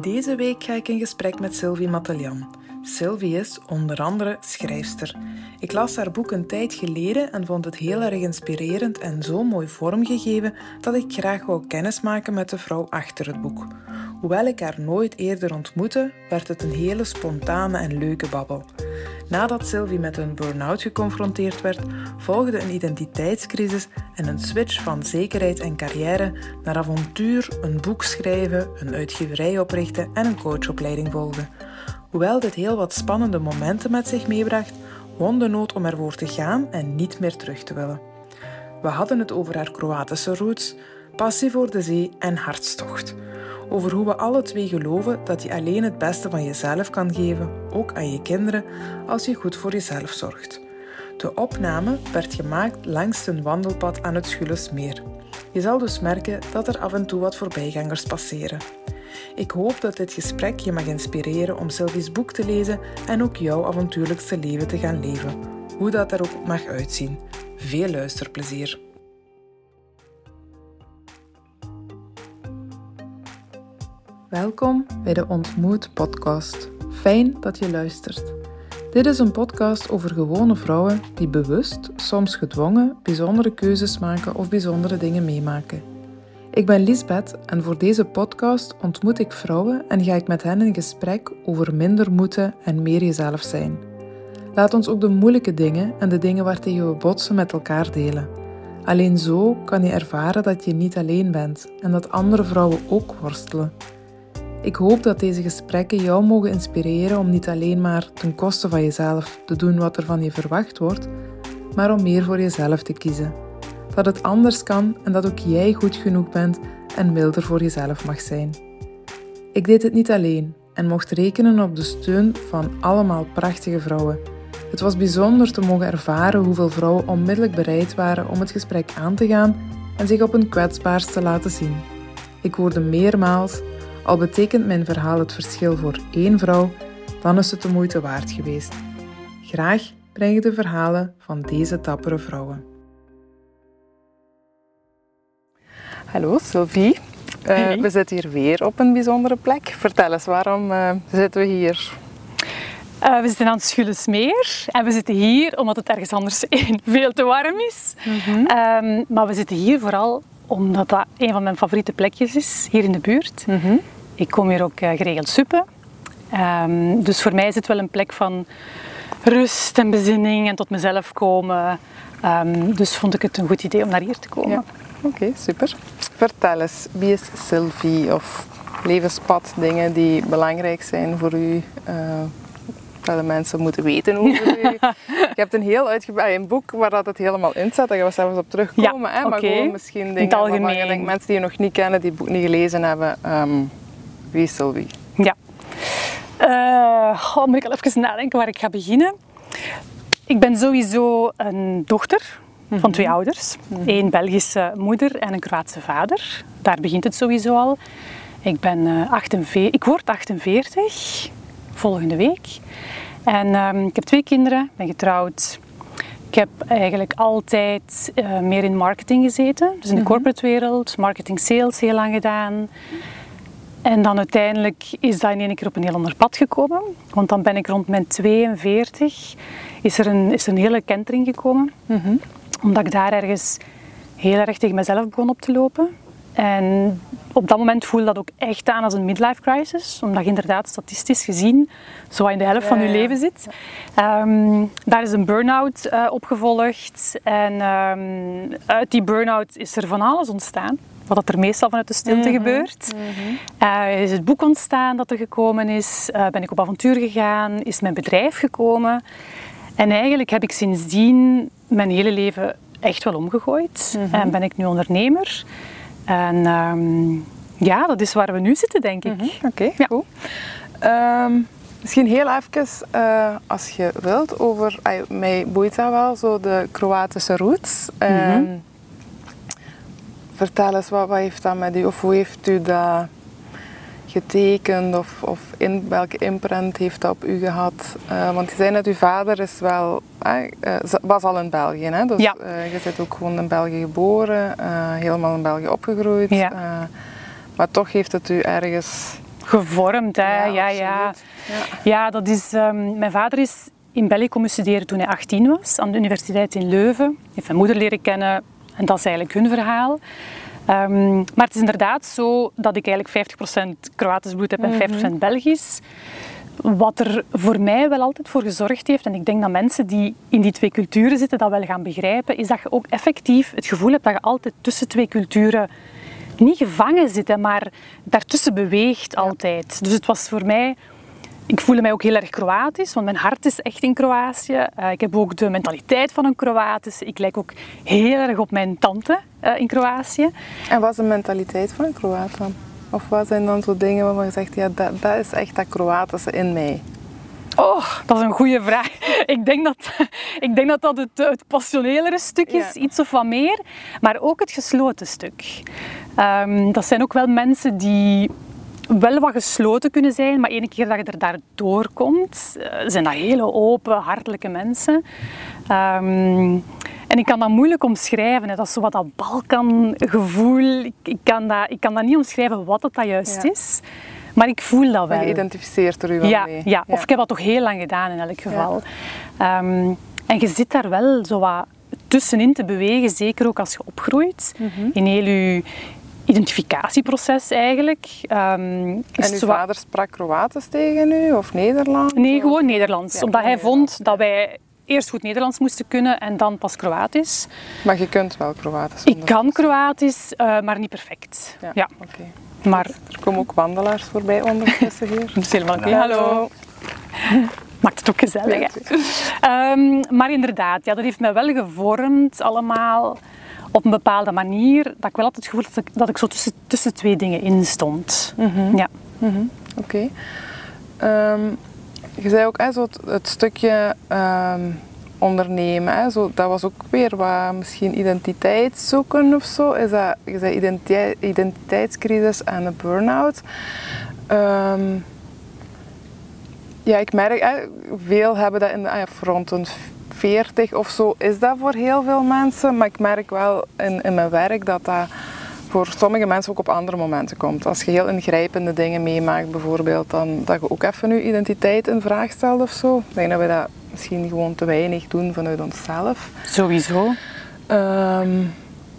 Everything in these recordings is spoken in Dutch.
Deze week ga ik in gesprek met Sylvie Matelian. Sylvie is onder andere schrijfster. Ik las haar boek een tijd geleden en vond het heel erg inspirerend en zo mooi vormgegeven dat ik graag wou kennismaken met de vrouw achter het boek. Hoewel ik haar nooit eerder ontmoette, werd het een hele spontane en leuke babbel. Nadat Sylvie met een burn-out geconfronteerd werd, volgde een identiteitscrisis en een switch van zekerheid en carrière naar avontuur, een boek schrijven, een uitgeverij oprichten en een coachopleiding volgen. Hoewel dit heel wat spannende momenten met zich meebracht, won de nood om ervoor te gaan en niet meer terug te willen. We hadden het over haar Kroatische roots, passie voor de zee en hartstocht. Over hoe we alle twee geloven dat je alleen het beste van jezelf kan geven, ook aan je kinderen, als je goed voor jezelf zorgt. De opname werd gemaakt langs een wandelpad aan het Schullesmeer. Je zal dus merken dat er af en toe wat voorbijgangers passeren. Ik hoop dat dit gesprek je mag inspireren om Sylvie's boek te lezen en ook jouw avontuurlijkste leven te gaan leven, hoe dat er ook mag uitzien. Veel luisterplezier. Welkom bij de Ontmoet podcast. Fijn dat je luistert. Dit is een podcast over gewone vrouwen die bewust, soms gedwongen, bijzondere keuzes maken of bijzondere dingen meemaken. Ik ben Lisbeth en voor deze podcast ontmoet ik vrouwen en ga ik met hen in gesprek over minder moeten en meer jezelf zijn. Laat ons ook de moeilijke dingen en de dingen waartegen we botsen met elkaar delen. Alleen zo kan je ervaren dat je niet alleen bent en dat andere vrouwen ook worstelen. Ik hoop dat deze gesprekken jou mogen inspireren om niet alleen maar ten koste van jezelf te doen wat er van je verwacht wordt, maar om meer voor jezelf te kiezen. Dat het anders kan en dat ook jij goed genoeg bent en milder voor jezelf mag zijn. Ik deed het niet alleen en mocht rekenen op de steun van allemaal prachtige vrouwen. Het was bijzonder te mogen ervaren hoeveel vrouwen onmiddellijk bereid waren om het gesprek aan te gaan en zich op hun kwetsbaarst te laten zien. Ik hoorde meermaals al betekent mijn verhaal het verschil voor één vrouw, dan is het de moeite waard geweest. Graag breng ik de verhalen van deze dappere vrouwen. Hallo Sylvie. Uh, We zitten hier weer op een bijzondere plek. Vertel eens, waarom uh, zitten we hier? Uh, we zitten aan het Schullesmeer en we zitten hier omdat het ergens anders veel te warm is. Mm -hmm. um, maar we zitten hier vooral omdat dat een van mijn favoriete plekjes is, hier in de buurt. Mm -hmm. Ik kom hier ook uh, geregeld suppen. Um, dus voor mij is het wel een plek van rust en bezinning en tot mezelf komen. Um, dus vond ik het een goed idee om naar hier te komen. Ja. Oké, okay, super. Vertel eens, wie is Sylvie of levenspad, dingen die belangrijk zijn voor u? Uh, dat de mensen moeten weten over u. Je hebt een heel uitgebreid een boek waar dat het helemaal in staat. Daar gaan we zelfs op terugkomen. Ja, hè? Maar okay. gewoon misschien dingen denkt, mensen die je nog niet kennen, die het boek niet gelezen hebben. Um, wie is Sylvie? Ja. Uh, oh, moet ik al even nadenken waar ik ga beginnen. Ik ben sowieso een dochter van mm -hmm. twee ouders. Mm -hmm. Eén Belgische moeder en een Kroatische vader. Daar begint het sowieso al. Ik, ben, uh, 48, ik word 48 volgende week. En um, ik heb twee kinderen, ben getrouwd. Ik heb eigenlijk altijd uh, meer in marketing gezeten. Dus in de mm -hmm. corporate wereld, marketing sales heel lang gedaan. En dan uiteindelijk is dat in één keer op een heel ander pad gekomen. Want dan ben ik rond mijn 42, is er een, is er een hele kentering gekomen. Mm -hmm. Omdat ik daar ergens heel erg tegen mezelf begon op te lopen. En op dat moment voelde dat ook echt aan als een midlife crisis. Omdat je inderdaad statistisch gezien zo in de helft van je ja. leven zit. Um, daar is een burn-out uh, opgevolgd. En um, uit die burn-out is er van alles ontstaan wat er meestal vanuit de stilte mm -hmm. gebeurt. Mm -hmm. uh, is het boek ontstaan dat er gekomen is, uh, ben ik op avontuur gegaan, is mijn bedrijf gekomen. En eigenlijk heb ik sindsdien mijn hele leven echt wel omgegooid. Mm -hmm. En ben ik nu ondernemer. En um, ja, dat is waar we nu zitten, denk ik. Oké, okay, ja. cool. Um, misschien heel even, uh, als je wilt, over... Mij boeit dat wel, zo de Kroatische roots. Um, vertel eens, wat, wat, heeft dat met u, of hoe heeft u dat getekend, of, of in, welke imprint heeft dat op u gehad? Uh, want je zei net, uw vader is wel, uh, was al in België, hè? Dus, ja. uh, je bent ook gewoon in België geboren, helemaal in België opgegroeid. Ja. maar toch heeft het u ergens gevormd. Hè? Ja, Ja, ja. dat is, ehm, mijn vader is in België komen studeren toen hij 18 was, aan de universiteit in Leuven. Hij heeft mijn moeder leren kennen en dat is eigenlijk hun verhaal. Ehm, maar het is inderdaad zo dat ik eigenlijk 50% Kroatisch bloed heb en 50% Belgisch. Wat er voor mij wel altijd voor gezorgd heeft, en ik denk dat mensen die in die twee culturen zitten dat wel gaan begrijpen, is dat je ook effectief het gevoel hebt dat je altijd tussen twee culturen niet gevangen zit, maar daartussen beweegt altijd. Dus het was voor mij ik voelde mij ook heel erg Kroatisch, want mijn hart is echt in Kroatië. Eh, ik heb ook de mentaliteit van een Kroatische. Ik lijk ook heel erg op mijn tante eh, in Kroatië. En wat is de mentaliteit van een Kroaat dan? Of wat zijn dan zo dingen waarvan je zegt, ja, dat, dat is echt dat Kroatische in mij? Oh, dat is een goede vraag. Ik denk dat ik denk dat, dat het, het passionelere stuk is, Ja. iets of wat meer. Maar ook het gesloten stuk. Ehm, dat zijn ook wel mensen die wel wat gesloten kunnen zijn, maar ene keer dat je er daardoor komt, eh, zijn dat hele open, hartelijke mensen. Ehm, en ik kan dat moeilijk omschrijven. Hè. Dat is zo wat dat Balkan-gevoel. Ik, ik, kan dat, ik kan dat niet omschrijven wat het dat juist Ja. is. Maar ik voel dat wel. Je identificeert er u wel Ja, mee? ja, of ik heb dat toch heel lang gedaan in elk geval. Ehm, en je zit daar wel zo wat tussenin te bewegen, zeker ook als je opgroeit. Mhm. In heel je identificatieproces eigenlijk. Ehm, En uw vader sprak Kroatisch tegen u of Nederlands? Nee, gewoon Nederlands. Ja, omdat hij Nederlands, vond dat wij eerst goed Nederlands moesten kunnen en dan pas Kroatisch. Maar je kunt wel Kroatisch Ik kan Kroatisch, eh, maar niet perfect. Ja, Ja, oké. maar Er komen ook wandelaars voorbij ondertussen hier. dat is helemaal oké. Hallo. Maakt het ook gezellig. Hè? Ehm, maar inderdaad, ja, dat heeft mij wel gevormd allemaal op een bepaalde manier. Dat ik wel altijd het gevoel dat ik, dat ik zo tussen, tussen twee dingen in stond. Ja. Oké. Ehm, je zei ook hè, zo het, het stukje ehm, ondernemen. Hè, zo, dat was ook weer wat misschien identiteit zoeken of zo. Is dat, je zei identiteit, identiteitscrisis en een burn-out. Ehm, ja, ik merk, hè, veel hebben dat in de, ah een 40 of zo is dat voor heel veel mensen. Maar ik merk wel in, in mijn werk dat dat voor sommige mensen ook op andere momenten komt. Als je heel ingrijpende dingen meemaakt bijvoorbeeld, dan dat je ook even je identiteit in vraag stelt of zo. Ik denk dat we dat misschien gewoon te weinig doen vanuit onszelf. Sowieso. Ehm,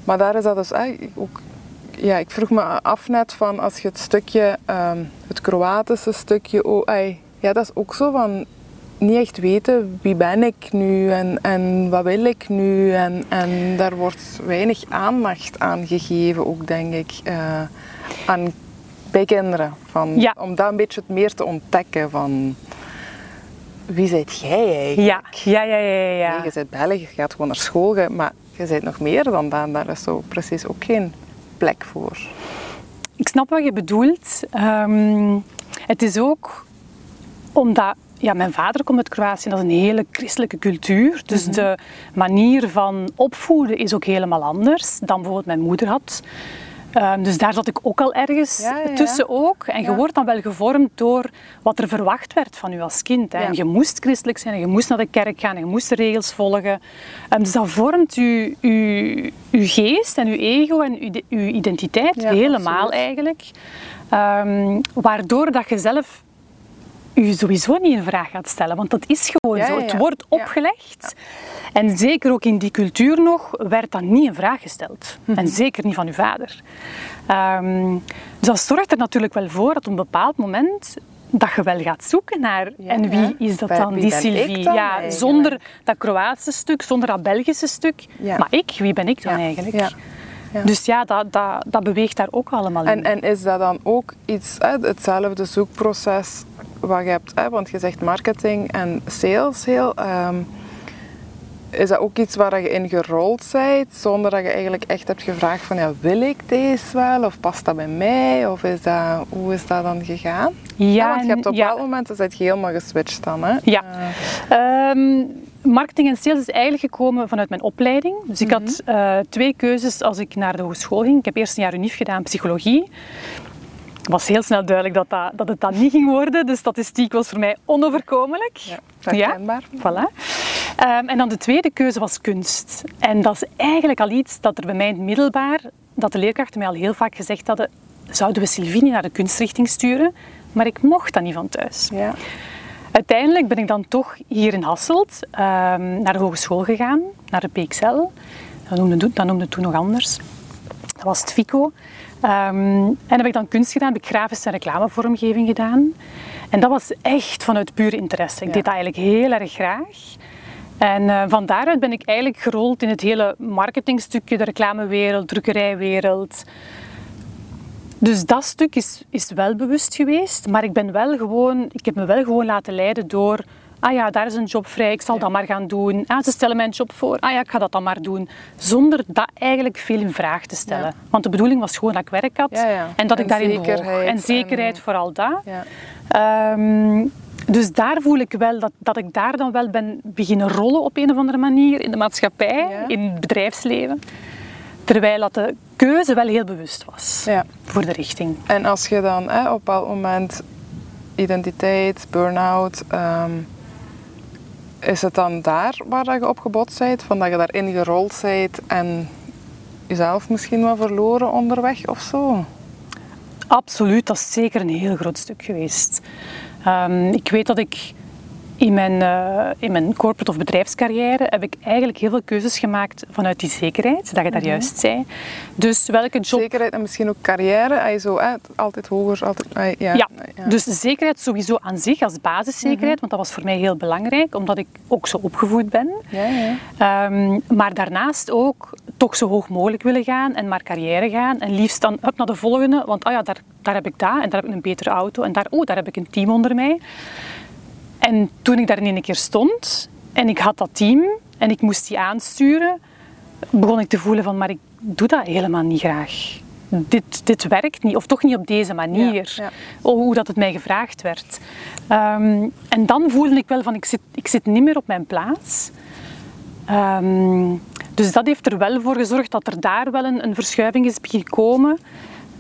maar daar is dat dus eh, ook. Ja, ik vroeg me af net van als je het stukje, ehm, het Kroatische stukje, oh, ai, ja, dat is ook zo van niet echt weten wie ben ik nu en, en wat wil ik nu. En, en daar wordt weinig aandacht aan gegeven, ook denk ik, eh, aan, bij kinderen. Van, Ja. Om dat een beetje het meer te ontdekken van wie zijt jij eigenlijk? Ja, ja, ja, ja. ja. Nee, je bent Belg, je gaat gewoon naar school, maar je bent nog meer dan dat. Daar is zo precies ook geen plek voor. Ik snap wat je bedoelt. Ehm, het is ook omdat ja, mijn vader komt uit Kroatië, dat is een hele christelijke cultuur. Dus Mhm. de manier van opvoeden is ook helemaal anders dan bijvoorbeeld mijn moeder had. Ehm, dus daar zat ik ook al ergens Ja, ja, ja. tussen ook. En je wordt dan wel gevormd door wat er verwacht werd van u als kind. Hè. En je moest christelijk zijn, en je moest naar de kerk gaan, en je moest de regels volgen. Ehm, dus dat vormt uw, uw, uw geest en uw ego en uw identiteit helemaal absoluut. eigenlijk. Ehm, waardoor dat je zelf je sowieso niet in vraag gaat stellen. Want dat is gewoon Ja, zo. Het ja. wordt opgelegd. En zeker ook in die cultuur nog, werd dat niet in vraag gesteld. Mhm. En zeker niet van uw vader. Ehm, dus dat zorgt er natuurlijk wel voor dat op een bepaald moment dat je wel gaat zoeken naar Ja, en wie is dat dan, die Sylvie. dan ja, eigenlijk? zonder dat Kroatische stuk, zonder dat Belgische stuk. Ja. Maar ik, wie ben ik dan Ja, eigenlijk? Dus ja, dat, dat, dat beweegt daar ook allemaal in. En, en is dat dan ook iets, hetzelfde zoekproces wat je hebt, hè, want je zegt marketing en sales heel. ehm, is dat ook iets waar je in gerold bent, zonder dat je eigenlijk echt hebt gevraagd van ja, wil ik deze wel of past dat bij mij? Of is dat, hoe is dat dan gegaan? Ja, want je hebt op ja. dat moment dus je helemaal geswitcht dan. Hè? Ja. Eh, Ehm, marketing en sales is eigenlijk gekomen vanuit mijn opleiding. Dus ik had eh, twee keuzes als ik naar de hogeschool ging. Ik heb eerst een jaar unief gedaan, psychologie. Het was heel snel duidelijk dat, dat, dat het dat niet ging worden. De statistiek was voor mij onoverkomelijk. ja, herkenbaar. Voilà. Ehm, en dan de tweede keuze was kunst. En dat is eigenlijk al iets dat er bij mij in het middelbaar, dat de leerkrachten mij al heel vaak gezegd hadden, zouden we Sylvie naar de kunstrichting sturen, maar ik mocht dat niet van thuis. Ja. Uiteindelijk ben ik dan toch hier in Hasselt ehm, naar de hogeschool gegaan, naar de PXL. Dat noemde, dat noemde toen nog anders. Dat was het FICO. Ehm, en heb ik dan kunst gedaan, heb ik grafische en reclamevormgeving gedaan. En dat was echt vanuit puur interesse. Ik Ja. deed dat eigenlijk heel erg graag. En eh, van daaruit ben ik eigenlijk gerold in het hele marketingstukje, de reclamewereld, drukkerijwereld. Dus dat stuk is, is wel bewust geweest, maar ik ben wel gewoon, ik heb me wel gewoon laten leiden door, ah ja, daar is een job vrij, ik zal dat maar gaan doen. Ah, ze stellen mij een job voor, ah ja, ik ga dat dan maar doen. Zonder dat eigenlijk veel in vraag te stellen. Ja. Want de bedoeling was gewoon dat ik werk had en dat ik daarin zekerheid En zekerheid, en- vooral dat. Ja. Ehm, dus daar voel ik wel dat, dat ik daar dan wel ben beginnen rollen op een of andere manier in de maatschappij, in het bedrijfsleven. Terwijl dat de keuze wel heel bewust was Ja. voor de richting. En als je dan hè, op een bepaald moment identiteit, burn-out, ehm, is het dan daar waar je op gebotst bent? Van dat je daarin gerold bent en jezelf misschien wel verloren onderweg of zo? Absoluut, dat is zeker een heel groot stuk geweest. Ehm, ik weet dat ik in mijn, eh, in mijn corporate of bedrijfscarrière heb ik eigenlijk heel veel keuzes gemaakt vanuit die zekerheid, dat je daar juist zei. Dus welke job Zekerheid en misschien ook carrière. Zo, hè, altijd hoger, altijd... ah, Ja, Ja, ja. dus zekerheid sowieso aan zich als basiszekerheid, want dat was voor mij heel belangrijk, omdat ik ook zo opgevoed ben. Ja, ja. Ehm, maar daarnaast ook toch zo hoog mogelijk willen gaan en maar carrière gaan. En liefst dan up naar de volgende, want oh ja, daar, daar heb ik dat en daar heb ik een betere auto en daar, oh, daar heb ik een team onder mij. En toen ik daar in een keer stond en ik had dat team en ik moest die aansturen, begon ik te voelen van, maar ik doe dat helemaal niet graag. Dit, dit werkt niet, of toch niet op deze manier, Ja, ja. Oh, hoe dat het mij gevraagd werd. Ehm, en dan voelde ik wel van, ik zit, ik zit niet meer op mijn plaats. Ehm, dus dat heeft er wel voor gezorgd dat er daar wel een, een verschuiving is gekomen.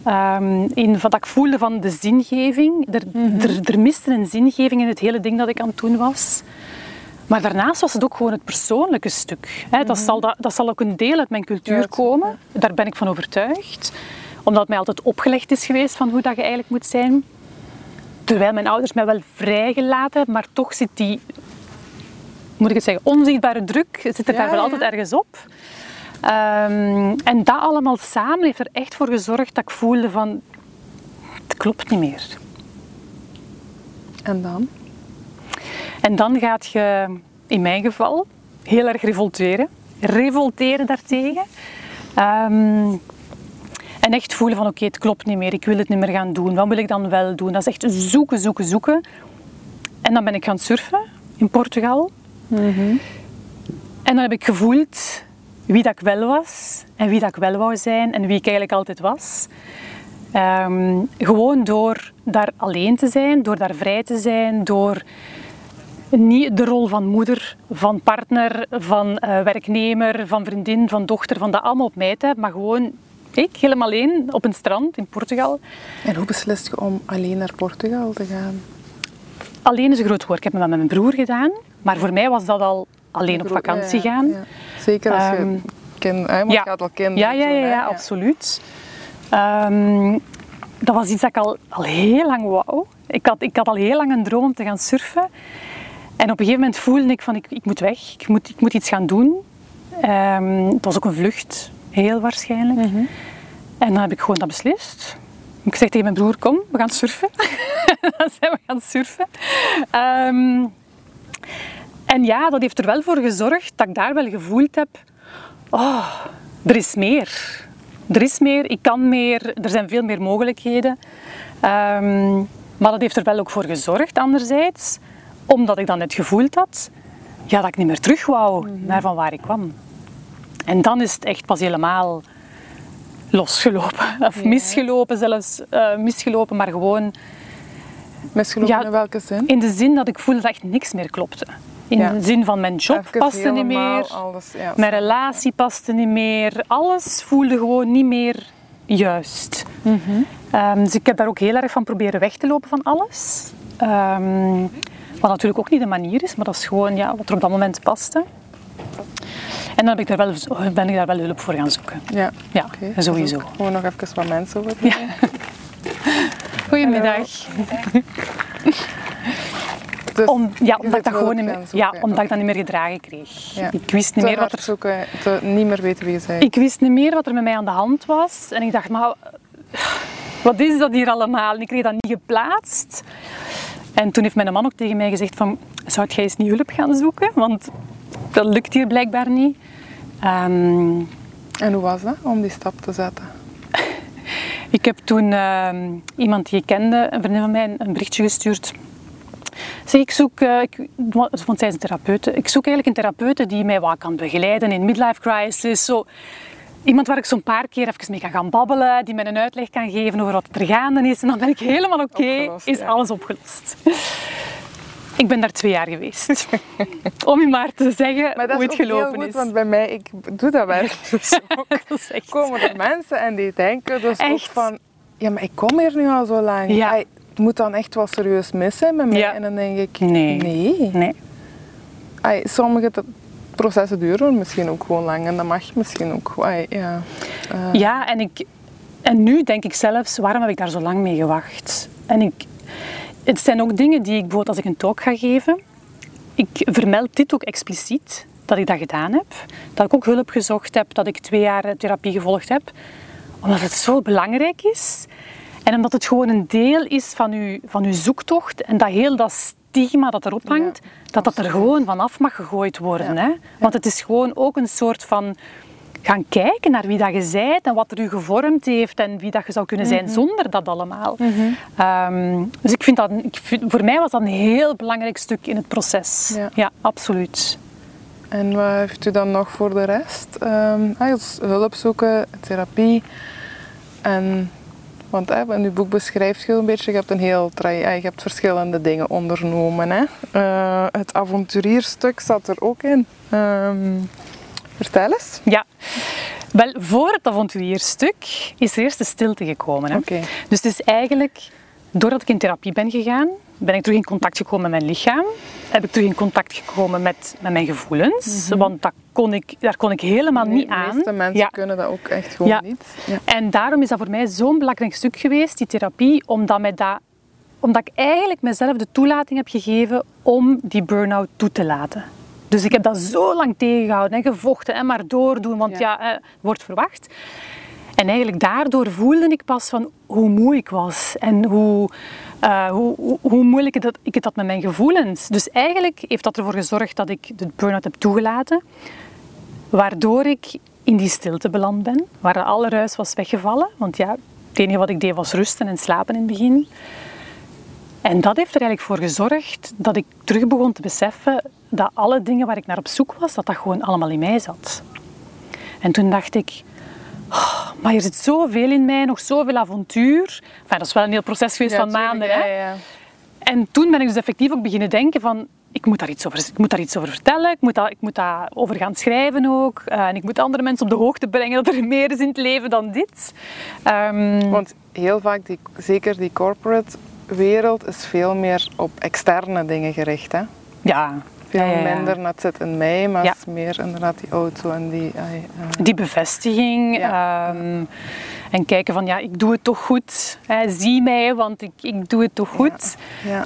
Ehm, in wat ik voelde van de zingeving. Er, er, er miste een zingeving in het hele ding dat ik aan het doen was. Maar daarnaast was het ook gewoon het persoonlijke stuk. Dat, zal, dat, dat zal ook een deel uit mijn cultuur komen. Daar ben ik van overtuigd. Omdat mij altijd opgelegd is geweest van hoe dat je eigenlijk moet zijn. Terwijl mijn ouders mij wel vrijgelaten hebben, maar toch zit die, moet ik het zeggen, onzichtbare druk zit er Ja, daar wel altijd ergens op. Ehm, en dat allemaal samen heeft er echt voor gezorgd dat ik voelde van, het klopt niet meer. En dan? En dan gaat je, in mijn geval, heel erg revolteren. Revolteren daartegen. Ehm, en echt voelen van oké, het klopt niet meer, ik wil het niet meer gaan doen. Wat wil ik dan wel doen? Dat is echt zoeken, zoeken, zoeken. En dan ben ik gaan surfen in Portugal. En dan heb ik gevoeld wie dat ik wel was en wie dat ik wel wou zijn en wie ik eigenlijk altijd was. Ehm, gewoon door daar alleen te zijn, door daar vrij te zijn, door niet de rol van moeder, van partner, van eh, werknemer, van vriendin, van dochter, van dat allemaal op mij te hebben, maar gewoon ik, helemaal alleen, op een strand in Portugal. En hoe beslist je om alleen naar Portugal te gaan? Alleen is een groot woord. Ik heb het met mijn broer gedaan, maar voor mij was dat al alleen op vakantie Ja, ja, gaan. ja. Zeker als je Ehm, kind, hè, want je gaat wel kinderen Ja, ja, ja, ja, absoluut. Ehm, dat was iets dat ik al, al heel lang wou. Ik had, ik had al heel lang een droom om te gaan surfen. En op een gegeven moment voelde ik van ik, ik moet weg, ik moet, ik moet iets gaan doen. Ehm, het was ook een vlucht, heel waarschijnlijk. Mhm. En dan heb ik gewoon dat beslist. Ik zeg tegen mijn broer, kom, we gaan surfen. dan zijn we gaan surfen. Ehm, en ja, dat heeft er wel voor gezorgd dat ik daar wel gevoeld heb, oh, er is meer. Er is meer, ik kan meer, er zijn veel meer mogelijkheden. Ehm, maar dat heeft er wel ook voor gezorgd, anderzijds, omdat ik dan net gevoeld had ja, dat ik niet meer terug wou naar van waar ik kwam. En dan is het echt pas helemaal losgelopen. Of misgelopen zelfs. eh, misgelopen, maar gewoon Misgelopen Ja, in welke zin? in de zin dat ik voelde dat echt niks meer klopte. In Ja. de zin van mijn job Even paste niet meer. Alles, ja, Mijn relatie paste niet meer. Alles voelde gewoon niet meer juist. Ehm, dus ik heb daar ook heel erg van proberen weg te lopen van alles. Ehm, wat natuurlijk ook niet de manier is, maar dat is gewoon ja, wat er op dat moment paste. En dan heb ik daar wel, ben ik daar wel hulp voor gaan zoeken. Ja, Ja, sowieso. Dus ook Gewoon nog even wat mensen over Ja. Goedemiddag. Dus Om, ja, omdat, ik dat gewoon niet meer, ja, omdat ik dat niet meer gedragen kreeg. Ja. Ik wist niet te meer wat er zoeken, te niet meer weten wie je bent. Ik wist niet meer wat er met mij aan de hand was. En ik dacht, maar wat is dat hier allemaal? En ik kreeg dat niet geplaatst. En toen heeft mijn man ook tegen mij gezegd van, zou jij eens niet hulp gaan zoeken? Want dat lukt hier blijkbaar niet. Ehm, En hoe was dat om die stap te zetten? ik heb toen ehm, iemand die ik kende, een vriendin van mij, een berichtje gestuurd. Zeg, ik zoek, eh, ik, want zij is een therapeute, ik zoek eigenlijk een therapeute die mij wat kan begeleiden in midlife crisis. Zo. Iemand waar ik zo'n paar keer even mee kan gaan babbelen, die mij een uitleg kan geven over wat er gaande is. En dan ben ik helemaal oké, is ja. alles opgelost. Ik ben daar twee jaar geweest. Om je maar te zeggen Maar hoe het gelopen goed, is. want bij mij, ik doe dat werk dus echt... komen er mensen en die denken dus ook Echt? van... Ja, maar ik kom hier nu al zo lang. Ja. Het moet dan echt wel serieus mis zijn met mij. Ja. En dan denk ik... Nee. Nee. Nee. Ai, sommige processen duren misschien ook gewoon lang. En dat mag misschien ook. Ai, ja. Eh, Ja, en, ik, en nu denk ik zelfs, waarom heb ik daar zo lang mee gewacht? En ik, het zijn ook dingen die ik bijvoorbeeld als ik een talk ga geven, ik vermeld dit ook expliciet, dat ik dat gedaan heb. Dat ik ook hulp gezocht heb, dat ik twee jaar therapie gevolgd heb. Omdat het zo belangrijk is. En omdat het gewoon een deel is van uw, van uw zoektocht. En dat heel dat stigma dat erop hangt, dat dat er gewoon vanaf mag gegooid worden. Ja. Hè? Want het is gewoon ook een soort van gaan kijken naar wie dat je bent en wat er u gevormd heeft en wie dat je zou kunnen zijn Mhm. zonder dat allemaal. Ehm, dus ik vind dat, ik vind, voor mij was dat een heel belangrijk stuk in het proces. Ja. absoluut. En wat heeft u dan nog voor de rest? Ah, dus hulp zoeken, therapie. En, want hè, in uw boek beschrijft je een beetje, je hebt een heel traje- ah, je hebt verschillende dingen ondernomen. Hè? Eh, het avonturierstuk zat er ook in. Ehm, vertel eens. Ja. Wel, voor het avonturierstuk is er eerst de stilte gekomen. Hè? Oké. Dus het is eigenlijk, doordat ik in therapie ben gegaan, ben ik terug in contact gekomen met mijn lichaam. Heb ik terug in contact gekomen met, met mijn gevoelens. Want dat kon ik, daar kon ik helemaal niet De aan. meeste mensen Ja. kunnen dat ook echt gewoon Ja. niet. Ja. En daarom is dat voor mij zo'n belangrijk stuk geweest, die therapie, omdat, mij dat, omdat ik eigenlijk mezelf de toelating heb gegeven om die burn-out toe te laten. Dus ik heb dat zo lang tegengehouden en gevochten en maar doordoen, want Ja. ja, eh, wordt verwacht. En eigenlijk daardoor voelde ik pas van hoe moe ik was en hoe, eh, hoe, hoe, moeilijk ik het, ik het had met mijn gevoelens. Dus eigenlijk heeft dat ervoor gezorgd dat ik de burn-out heb toegelaten. Waardoor ik in die stilte beland ben, waar alle ruis was weggevallen. Want ja, het enige wat ik deed was rusten en slapen in het begin. En dat heeft er eigenlijk voor gezorgd dat ik terug begon te beseffen dat alle dingen waar ik naar op zoek was, dat dat gewoon allemaal in mij zat. En toen dacht ik, "Oh, maar er zit zoveel in mij, nog zoveel avontuur. Enfin, dat is wel een heel proces geweest Ja, van maanden. ja, Hè? ja. En toen ben ik dus effectief ook beginnen denken van, ik moet daar iets over, ik moet daar iets over vertellen, ik moet, dat, ik moet daar over gaan schrijven ook. Eh, en ik moet andere mensen op de hoogte brengen dat er meer is in het leven dan dit. Ehm, Want heel vaak, die, zeker die corporate wereld, is veel meer op externe dingen gericht. Hè? ja, Veel ja, minder, net zit in mij, maar het is meer inderdaad die auto en die... eh, Die bevestiging. Ehm, en kijken van, ja, ik doe het toch goed. Hè, zie mij, want ik, ik doe het toch goed.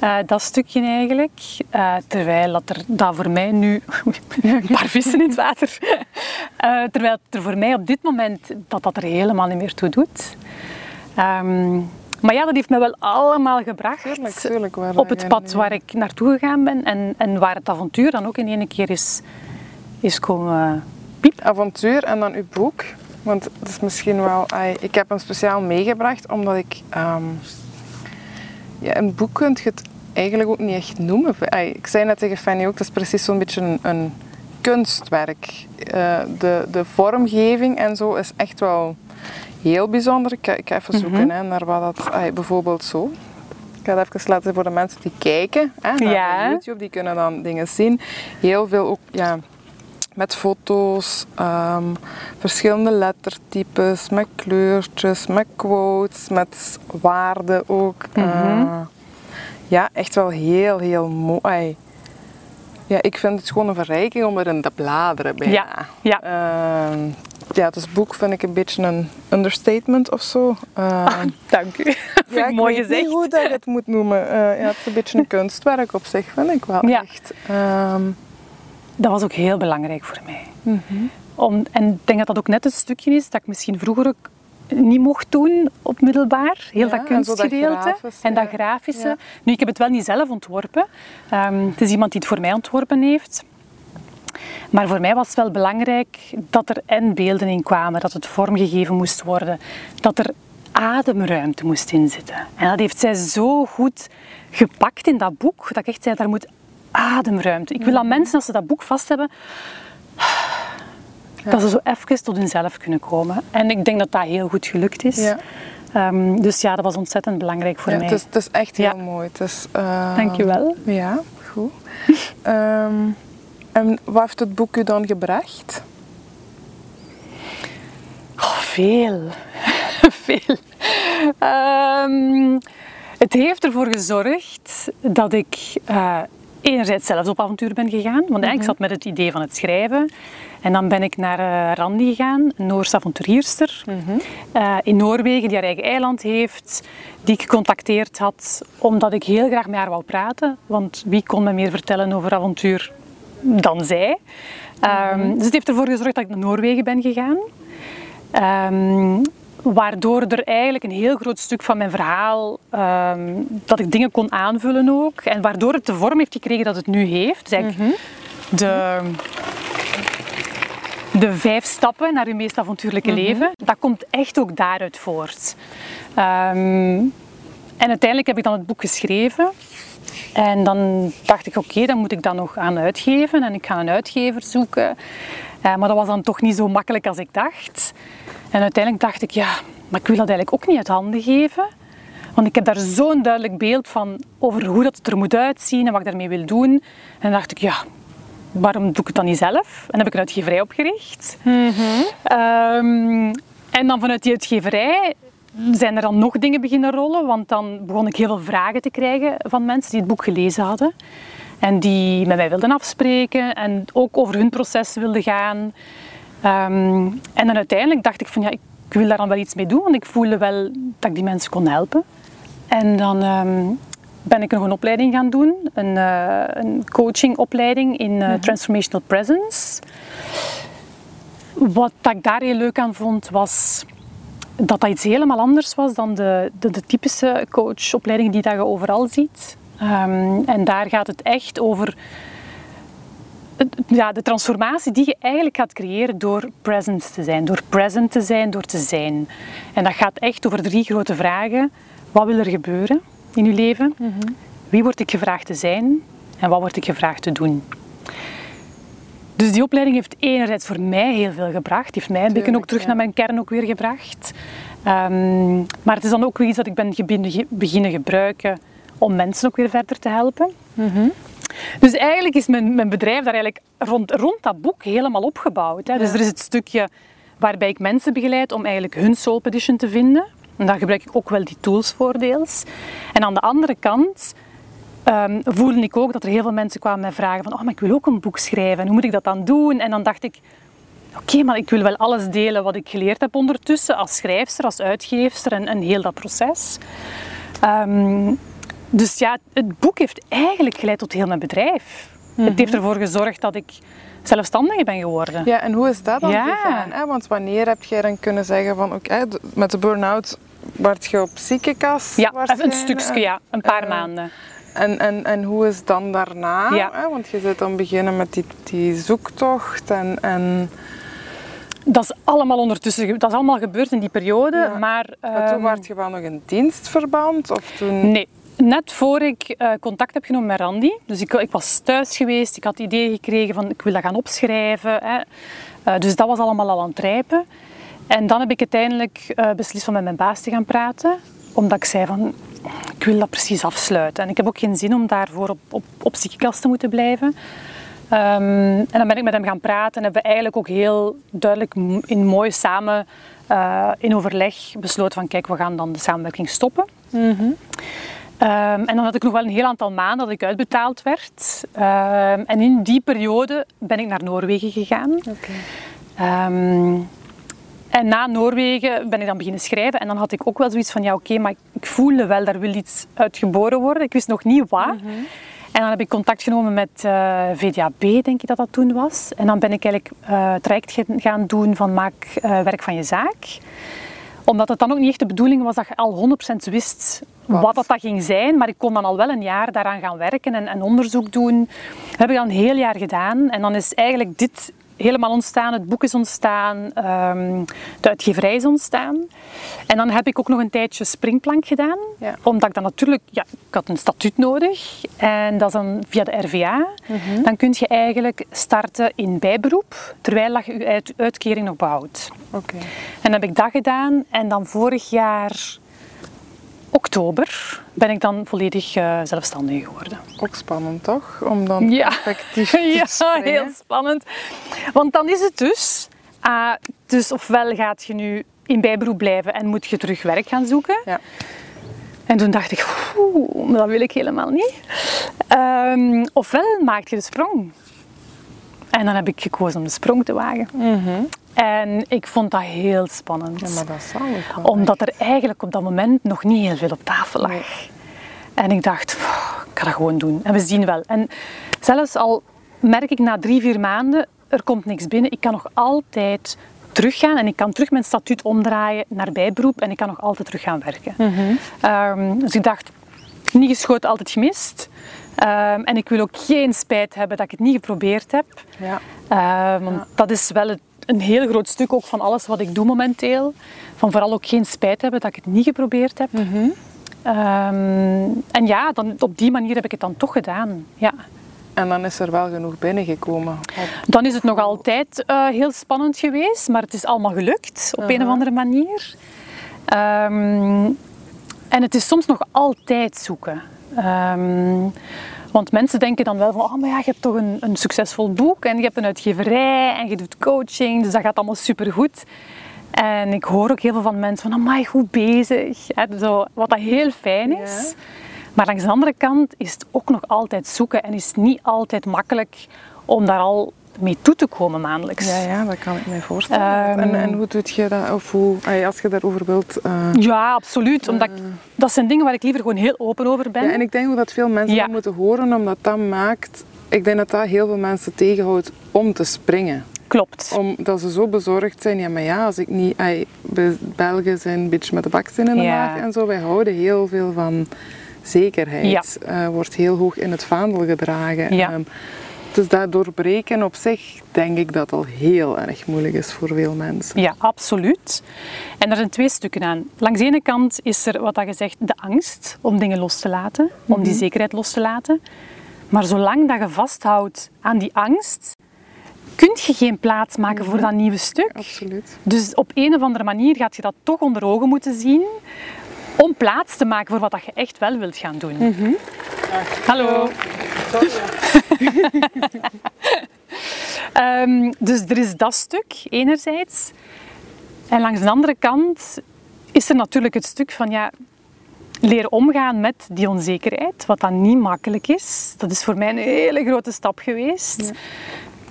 Eh, dat stukje eigenlijk. Eh, terwijl dat er dat voor mij nu... een paar vissen in het water. Terwijl het er voor mij op dit moment dat dat er helemaal niet meer toe doet. Ehm, maar ja, dat heeft me wel allemaal gebracht Tuurlijk, tuurlijk. Waar op het pad waar ik naartoe gegaan ben. En, en waar het avontuur dan ook in één keer is, is komen piep. Avontuur en dan uw boek. Want het is misschien wel... ik heb hem speciaal meegebracht, omdat ik... ehm, ja, een boek kunt je het eigenlijk ook niet echt noemen. Ik zei net tegen Fanny ook, het is precies zo'n beetje een, een kunstwerk. Eh, de, de vormgeving en zo is echt wel heel bijzonder. Ik, ga- ik ga even zoeken hè, naar wat dat... bijvoorbeeld zo. Ik ga het even laten voor de mensen die kijken hè, naar Ja. YouTube. Die kunnen dan dingen zien. Heel veel ook... Ja, met foto's, ehm, verschillende lettertypes, met kleurtjes, met quotes, met waarden ook. Eh, ja, echt wel heel, heel mooi. Ja, ik vind het gewoon een verrijking om erin te bladeren bijna. Ja, ja. Ehm, ja, dus boek vind ik een beetje een understatement of zo. Uh, dank u. ja, ik mooi weet niet hoe dat het moet noemen. Uh, ja, het is een beetje een kunstwerk op zich, vind ik wel Ja. echt. Ehm, Dat was ook heel belangrijk voor mij. mhm. Om, en ik denk dat dat ook net het stukje is dat ik misschien vroeger ook niet mocht doen op middelbaar. Heel Ja, dat en kunstgedeelte grafische, en dat grafische. Nu, ik heb het wel niet zelf ontworpen. Ehm, het is iemand die het voor mij ontworpen heeft. Maar voor mij was het wel belangrijk dat er en beelden in kwamen, dat het vormgegeven moest worden, dat er ademruimte moest in zitten. En dat heeft zij zo goed gepakt in dat boek, dat ik echt zei, daar moet ademruimte. Ik wil dat mensen, als ze dat boek vast hebben, dat ze zo even tot hunzelf kunnen komen. En ik denk dat dat heel goed gelukt is. Ja. Ehm, dus ja, dat was ontzettend belangrijk voor ja, mij. het, is, het is echt heel mooi. Het is, eh, Dankjewel. Ja, goed. Ehm, en wat heeft het boek u dan gebracht? Oh, veel. veel. Ehm, het heeft ervoor gezorgd dat ik eh, enerzijds zelf op avontuur ben gegaan. Want eigenlijk ik zat met het idee van het schrijven. En dan ben ik naar eh, Randi gegaan, een Noorse avonturierster eh, in Noorwegen, die haar eigen eiland heeft, die ik gecontacteerd had omdat ik heel graag met haar wou praten. Want wie kon me meer vertellen over avontuur dan zij? Ehm, Dus het heeft ervoor gezorgd dat ik naar Noorwegen ben gegaan. Ehm, waardoor er eigenlijk een heel groot stuk van mijn verhaal, ehm, dat ik dingen kon aanvullen ook. En waardoor het de vorm heeft gekregen dat het nu heeft. Dus eigenlijk de, de vijf stappen naar uw meest avontuurlijke leven, dat komt echt ook daaruit voort. En uiteindelijk heb ik dan het boek geschreven. En dan dacht ik, oké, dan moet ik dat nog aan uitgeven. En ik ga een uitgever zoeken. Eh, maar dat was dan toch niet zo makkelijk als ik dacht. En uiteindelijk dacht ik, ja, maar ik wil dat eigenlijk ook niet uit handen geven. Want ik heb daar zo'n duidelijk beeld van over hoe dat het er moet uitzien en wat ik daarmee wil doen. En dan dacht ik, ja, waarom doe ik het dan niet zelf? En dan heb ik een uitgeverij opgericht. Ehm, en dan vanuit die uitgeverij zijn er dan nog dingen beginnen rollen, want dan begon ik heel veel vragen te krijgen van mensen die het boek gelezen hadden. En die met mij wilden afspreken en ook over hun proces wilden gaan. Ehm, en dan uiteindelijk dacht ik van ja, ik wil daar dan wel iets mee doen, want ik voelde wel dat ik die mensen kon helpen. En dan ehm, ben ik nog een opleiding gaan doen, een, eh, een coachingopleiding in eh, Transformational Presence. Wat dat ik daar heel leuk aan vond, was dat dat iets helemaal anders was dan de, de, de typische coachopleidingen die dat je overal ziet. Ehm, en daar gaat het echt over ja, de transformatie die je eigenlijk gaat creëren door present te zijn. Door present te zijn, door te zijn. En dat gaat echt over drie grote vragen. Wat wil er gebeuren in je leven? Wie word ik gevraagd te zijn? En wat word ik gevraagd te doen? Dus die opleiding heeft enerzijds voor mij heel veel gebracht. Die heeft mij een beetje ook terug ja. naar mijn kern ook weer gebracht. Ehm, maar het is dan ook weer iets dat ik ben beginnen gebruiken om mensen ook weer verder te helpen. Dus eigenlijk is mijn, mijn bedrijf daar eigenlijk rond, rond dat boek helemaal opgebouwd. Hè. Dus er is het stukje waarbij ik mensen begeleid om eigenlijk hun soul petition te vinden. En daar gebruik ik ook wel die tools voor deels. En aan de andere kant ehm, voelde ik ook dat er heel veel mensen kwamen mij vragen van oh, maar ik wil ook een boek schrijven. En hoe moet ik dat dan doen? En dan dacht ik, oké, maar ik wil wel alles delen wat ik geleerd heb ondertussen als schrijfster, als uitgeefster en, en heel dat proces. Ehm, dus ja, het boek heeft eigenlijk geleid tot heel mijn bedrijf. Het heeft ervoor gezorgd dat ik zelfstandige ben geworden. Ja, en hoe is dat dan Ja. gegaan? Hè? Want wanneer heb jij dan kunnen zeggen van oké, met de burn-out werd je op ziekenkast Ja, een stukje, ja, een paar Eh, maanden. En, en, en hoe is het dan daarna? Ja. Hè? Want je zit dan beginnen met die, die zoektocht en, en Dat is allemaal ondertussen, dat is allemaal gebeurd in die periode, Ja. maar... toen ehm, werd je wel nog in dienstverband? Of toen... Nee. Net voor ik eh, contact heb genomen met Randy, dus ik, ik was thuis geweest, ik had het idee gekregen van ik wil dat gaan opschrijven. Hè. Eh, dus dat was allemaal al aan het rijpen. En dan heb ik uiteindelijk eh, beslist om met mijn baas te gaan praten, omdat ik zei van ik wil dat precies afsluiten. En ik heb ook geen zin om daarvoor op, op, op ziekenkast te moeten blijven. Ehm, en dan ben ik met hem gaan praten en hebben we eigenlijk ook heel duidelijk in mooi samen eh, in overleg besloten van kijk, we gaan dan de samenwerking stoppen. Ehm, en dan had ik nog wel een heel aantal maanden dat ik uitbetaald werd. Ehm, en in die periode ben ik naar Noorwegen gegaan. En na Noorwegen ben ik dan beginnen schrijven. En dan had ik ook wel zoiets van, ja oké, maar ik voelde wel, daar wil iets uit geboren worden. Ik wist nog niet waar. En dan heb ik contact genomen met uh, VDAB, denk ik dat dat toen was. En dan ben ik eigenlijk uh, traject gaan doen van maak uh, werk van je zaak. Omdat het dan ook niet echt de bedoeling was dat je al 100% wist wat? wat dat, dat ging zijn. Maar ik kon dan al wel een jaar daaraan gaan werken en, en onderzoek doen. Dat heb ik dan een heel jaar gedaan. En dan is eigenlijk dit helemaal ontstaan, het boek is ontstaan, um, de uitgeverij is ontstaan. En dan heb ik ook nog een tijdje springplank gedaan, ja. omdat ik dan natuurlijk, ja, ik had een statuut nodig en dat is dan via de RVA. Mm -hmm. Dan kun je eigenlijk starten in bijberoep, terwijl je je uit, uitkering nog behoudt. Okay. En dan heb ik dat gedaan en dan vorig jaar oktober ben ik dan volledig uh, zelfstandig geworden. Ook spannend toch? Om dan ja. effectief te Ja, springen. heel spannend. Want dan is het dus, uh, dus ofwel gaat je nu in bijberoep blijven en moet je terug werk gaan zoeken. Ja. En toen dacht ik, oeh, dat wil ik helemaal niet. Um, ofwel maak je de sprong. En dan heb ik gekozen om de sprong te wagen. Mm -hmm. En ik vond dat heel spannend. Ja, maar dat zal ik wel Omdat er eigenlijk op dat moment nog niet heel veel op tafel lag. Nee. En ik dacht, ik ga dat gewoon doen. En we zien wel. En zelfs al merk ik na drie, vier maanden, er komt niks binnen. Ik kan nog altijd teruggaan en ik kan terug mijn statuut omdraaien naar bijberoep en ik kan nog altijd terug gaan werken. Mm -hmm. um, dus ik dacht, niet geschoten, altijd gemist. Um, en ik wil ook geen spijt hebben dat ik het niet geprobeerd heb. Ja. Um, want ja. dat is wel het, een heel groot stuk ook van alles wat ik doe momenteel. Van vooral ook geen spijt hebben dat ik het niet geprobeerd heb. Mm -hmm. um, en ja, dan, op die manier heb ik het dan toch gedaan. Ja. En dan is er wel genoeg binnengekomen. Dan is het nog altijd uh, heel spannend geweest, maar het is allemaal gelukt op uh -huh. een of andere manier. Um, en het is soms nog altijd zoeken. Um, want mensen denken dan wel van, oh maar ja, je hebt toch een, een, succesvol boek en je hebt een uitgeverij en je doet coaching, dus dat gaat allemaal supergoed. En ik hoor ook heel veel van mensen van, amai, goed bezig. Hè, zo, wat dat heel fijn is. Ja. Maar langs de andere kant is het ook nog altijd zoeken en is het niet altijd makkelijk om daar al mee toe te komen maandelijks. Ja, ja dat kan ik me voorstellen. Um, en, en, hoe doe je dat? Of hoe, als je daarover wilt... Uh, ja, absoluut. Omdat ik, dat zijn dingen waar ik liever gewoon heel open over ben. Ja, en ik denk ook dat veel mensen Ja. dat moeten horen, omdat dat maakt... Ik denk dat dat heel veel mensen tegenhoudt om te springen. Klopt. Omdat ze zo bezorgd zijn. Ja, maar ja, als ik niet... Ay, Belgen zijn een beetje met de baksteen in de Ja. maag en zo. Wij houden heel veel van zekerheid. Uh, wordt heel hoog in het vaandel gedragen. Ja. Um, dus dat doorbreken op zich, denk ik dat al heel erg moeilijk is voor veel mensen. Ja, absoluut. En er zijn twee stukken aan. Langs de ene kant is er, wat je zegt, de angst om dingen los te laten, om Mhm. die zekerheid los te laten. Maar zolang dat je vasthoudt aan die angst, kun je geen plaats maken voor dat nieuwe stuk. Absoluut. Dus op een of andere manier gaat je dat toch onder ogen moeten zien om plaats te maken voor wat dat je echt wel wilt gaan doen. Mhm. Hallo. Um, dus er is dat stuk, enerzijds. En langs de andere kant is er natuurlijk het stuk van ja, leren omgaan met die onzekerheid, wat dan niet makkelijk is. Dat is voor mij een hele grote stap geweest.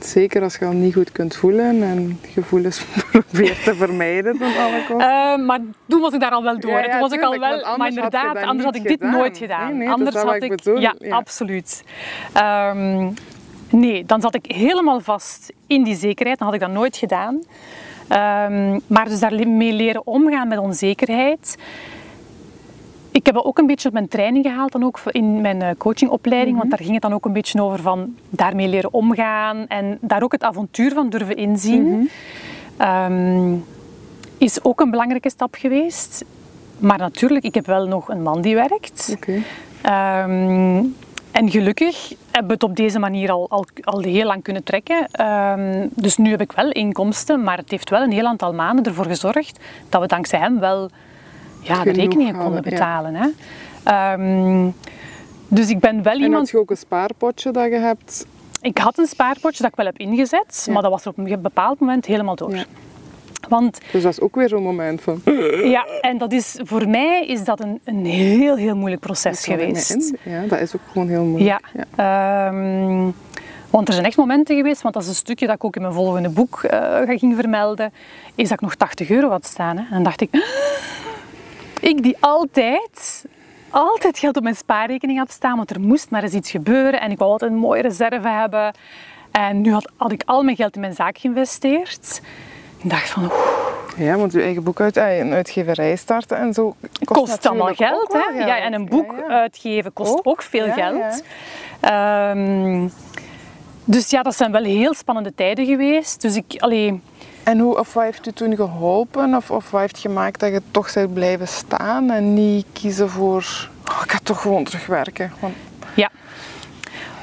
Zeker als je al niet goed kunt voelen en gevoelens probeert te vermijden dan alle kosten. Uh, maar toen was ik daar al wel door. Ja, ja, toen was ik al wel, maar inderdaad, had anders had ik dit gedaan. nooit gedaan. Nee, nee, anders dat had ik, ik bedoel. ja, Ja. absoluut. Um, nee, dan zat ik helemaal vast in die zekerheid. Dan had ik dat nooit gedaan. Um, maar dus daarmee leren omgaan met onzekerheid. Ik heb ook een beetje op mijn training gehaald, dan ook in mijn eh, coachingopleiding, Mhm. want daar ging het dan ook een beetje over van daarmee leren omgaan en daar ook het avontuur van durven inzien. Mhm. Um, is ook een belangrijke stap geweest. Maar natuurlijk, ik heb wel nog een man die werkt. Um, en gelukkig hebben we het op deze manier al, al, al heel lang kunnen trekken. Um, dus nu heb ik wel inkomsten, maar het heeft wel een heel aantal maanden ervoor gezorgd dat we dankzij hem wel ja, de rekeningen konden ja. betalen. Hè. Um, dus ik ben wel En iemand... had je ook een spaarpotje dat je hebt? Ik had een spaarpotje dat ik wel heb ingezet, Ja. maar dat was op een bepaald moment helemaal door. Ja. Want Dus dat is ook weer zo'n moment van... ja, en dat is, voor mij is dat een, een heel, heel moeilijk proces geweest. Ja, dat is ook gewoon heel moeilijk. Ja. Ehm, Want er zijn echt momenten geweest, want dat is een stukje dat ik ook in mijn volgende boek uh, ga ging vermelden, is dat ik nog 80 euro had staan. Hè. En dan dacht ik, ik die altijd, altijd geld op mijn spaarrekening had staan, want er moest maar eens iets gebeuren en ik wou altijd een mooie reserve hebben. En nu had, had ik al mijn geld in mijn zaak geïnvesteerd. Ik dacht van, oeh. Ja, want je eigen boek uit, eh, een uitgeverij starten en zo kost, kost allemaal geld. Hè? Ja, en een boek uitgeven kost ook, veel geld. Um, dus ja, dat zijn wel heel spannende tijden geweest. Dus ik, allee... En hoe, of wat heeft u toen geholpen? Of, of wat heeft gemaakt dat je toch bent blijven staan en niet kiezen voor... Oh, ik ga toch gewoon terugwerken. Gewoon... Ja.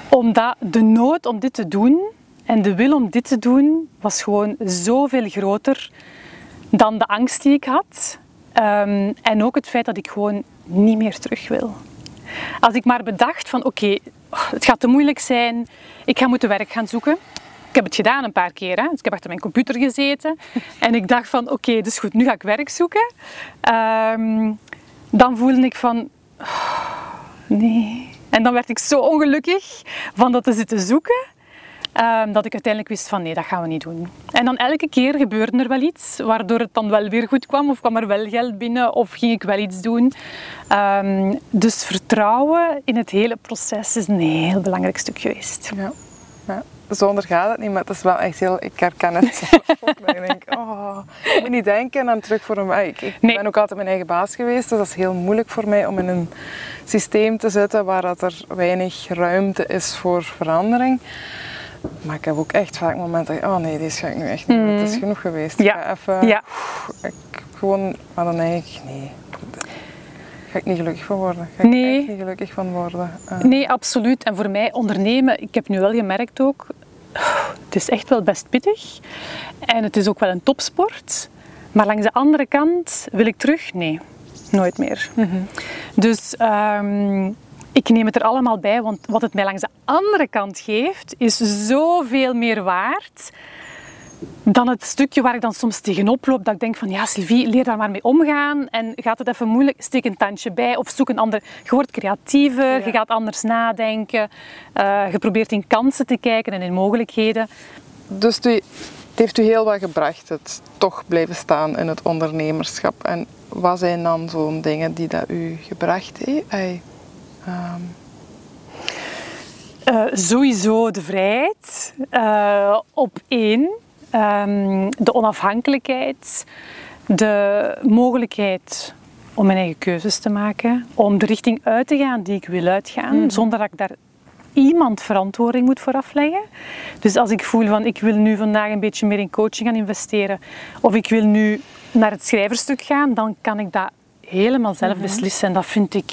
Omdat de nood om dit te doen en de wil om dit te doen was gewoon zoveel groter dan de angst die ik had. Um, en ook het feit dat ik gewoon niet meer terug wil. Als ik maar bedacht van oké, het gaat te moeilijk zijn, ik ga moeten werk gaan zoeken. Ik heb het gedaan een paar keer. Hè. Dus ik heb achter mijn computer gezeten en ik dacht van oké, dus goed, nu ga ik werk zoeken. Um, dan voelde ik van oh, nee. En dan werd ik zo ongelukkig van dat te zitten zoeken. Um, dat ik uiteindelijk wist van nee, dat gaan we niet doen. En dan elke keer gebeurde er wel iets, waardoor het dan wel weer goed kwam, of kwam er wel geld binnen, of ging ik wel iets doen. Um, dus vertrouwen in het hele proces is een heel belangrijk stuk geweest. Ja. Zonder gaat het niet, maar het is wel echt heel... Ik herken het ik denk, oh, ik moet niet denken aan terug voor een... Ik, ik ben ook altijd mijn eigen baas geweest, dus dat is heel moeilijk voor mij om in een systeem te zitten waar dat er weinig ruimte is voor verandering. Maar ik heb ook echt vaak momenten dat oh nee, deze ga ik nu echt niet. Mm. Het is genoeg geweest. Ja. Ik ga even, ja. ik, gewoon, maar dan denk ik, nee, ga ik niet gelukkig van worden. Ga ik nee. echt niet gelukkig van worden. Uh. Nee, absoluut. En voor mij ondernemen, ik heb nu wel gemerkt ook, het is echt wel best pittig. En het is ook wel een topsport. Maar langs de andere kant wil ik terug? Nee, nooit meer. Mm -hmm. Dus um, ik neem het er allemaal bij, want wat het mij langs de andere kant geeft, is zoveel meer waard dan het stukje waar ik dan soms tegenop loop, dat ik denk van ja Sylvie, leer daar maar mee omgaan en gaat het even moeilijk, steek een tandje bij of zoek een ander. Je wordt creatiever, je gaat anders nadenken, uh, je probeert in kansen te kijken en in mogelijkheden. Dus het heeft u heel wat gebracht, het toch blijven staan in het ondernemerschap. En wat zijn dan zo'n dingen die dat u gebracht heeft? Um. Uh, sowieso de vrijheid uh, op één, um, de onafhankelijkheid, de mogelijkheid om mijn eigen keuzes te maken, om de richting uit te gaan die ik wil uitgaan, mm. zonder dat ik daar iemand verantwoording moet voor afleggen. Dus als ik voel van ik wil nu vandaag een beetje meer in coaching gaan investeren, of ik wil nu naar het schrijverstuk gaan, dan kan ik dat helemaal zelf mm -hmm. beslissen. En dat vind ik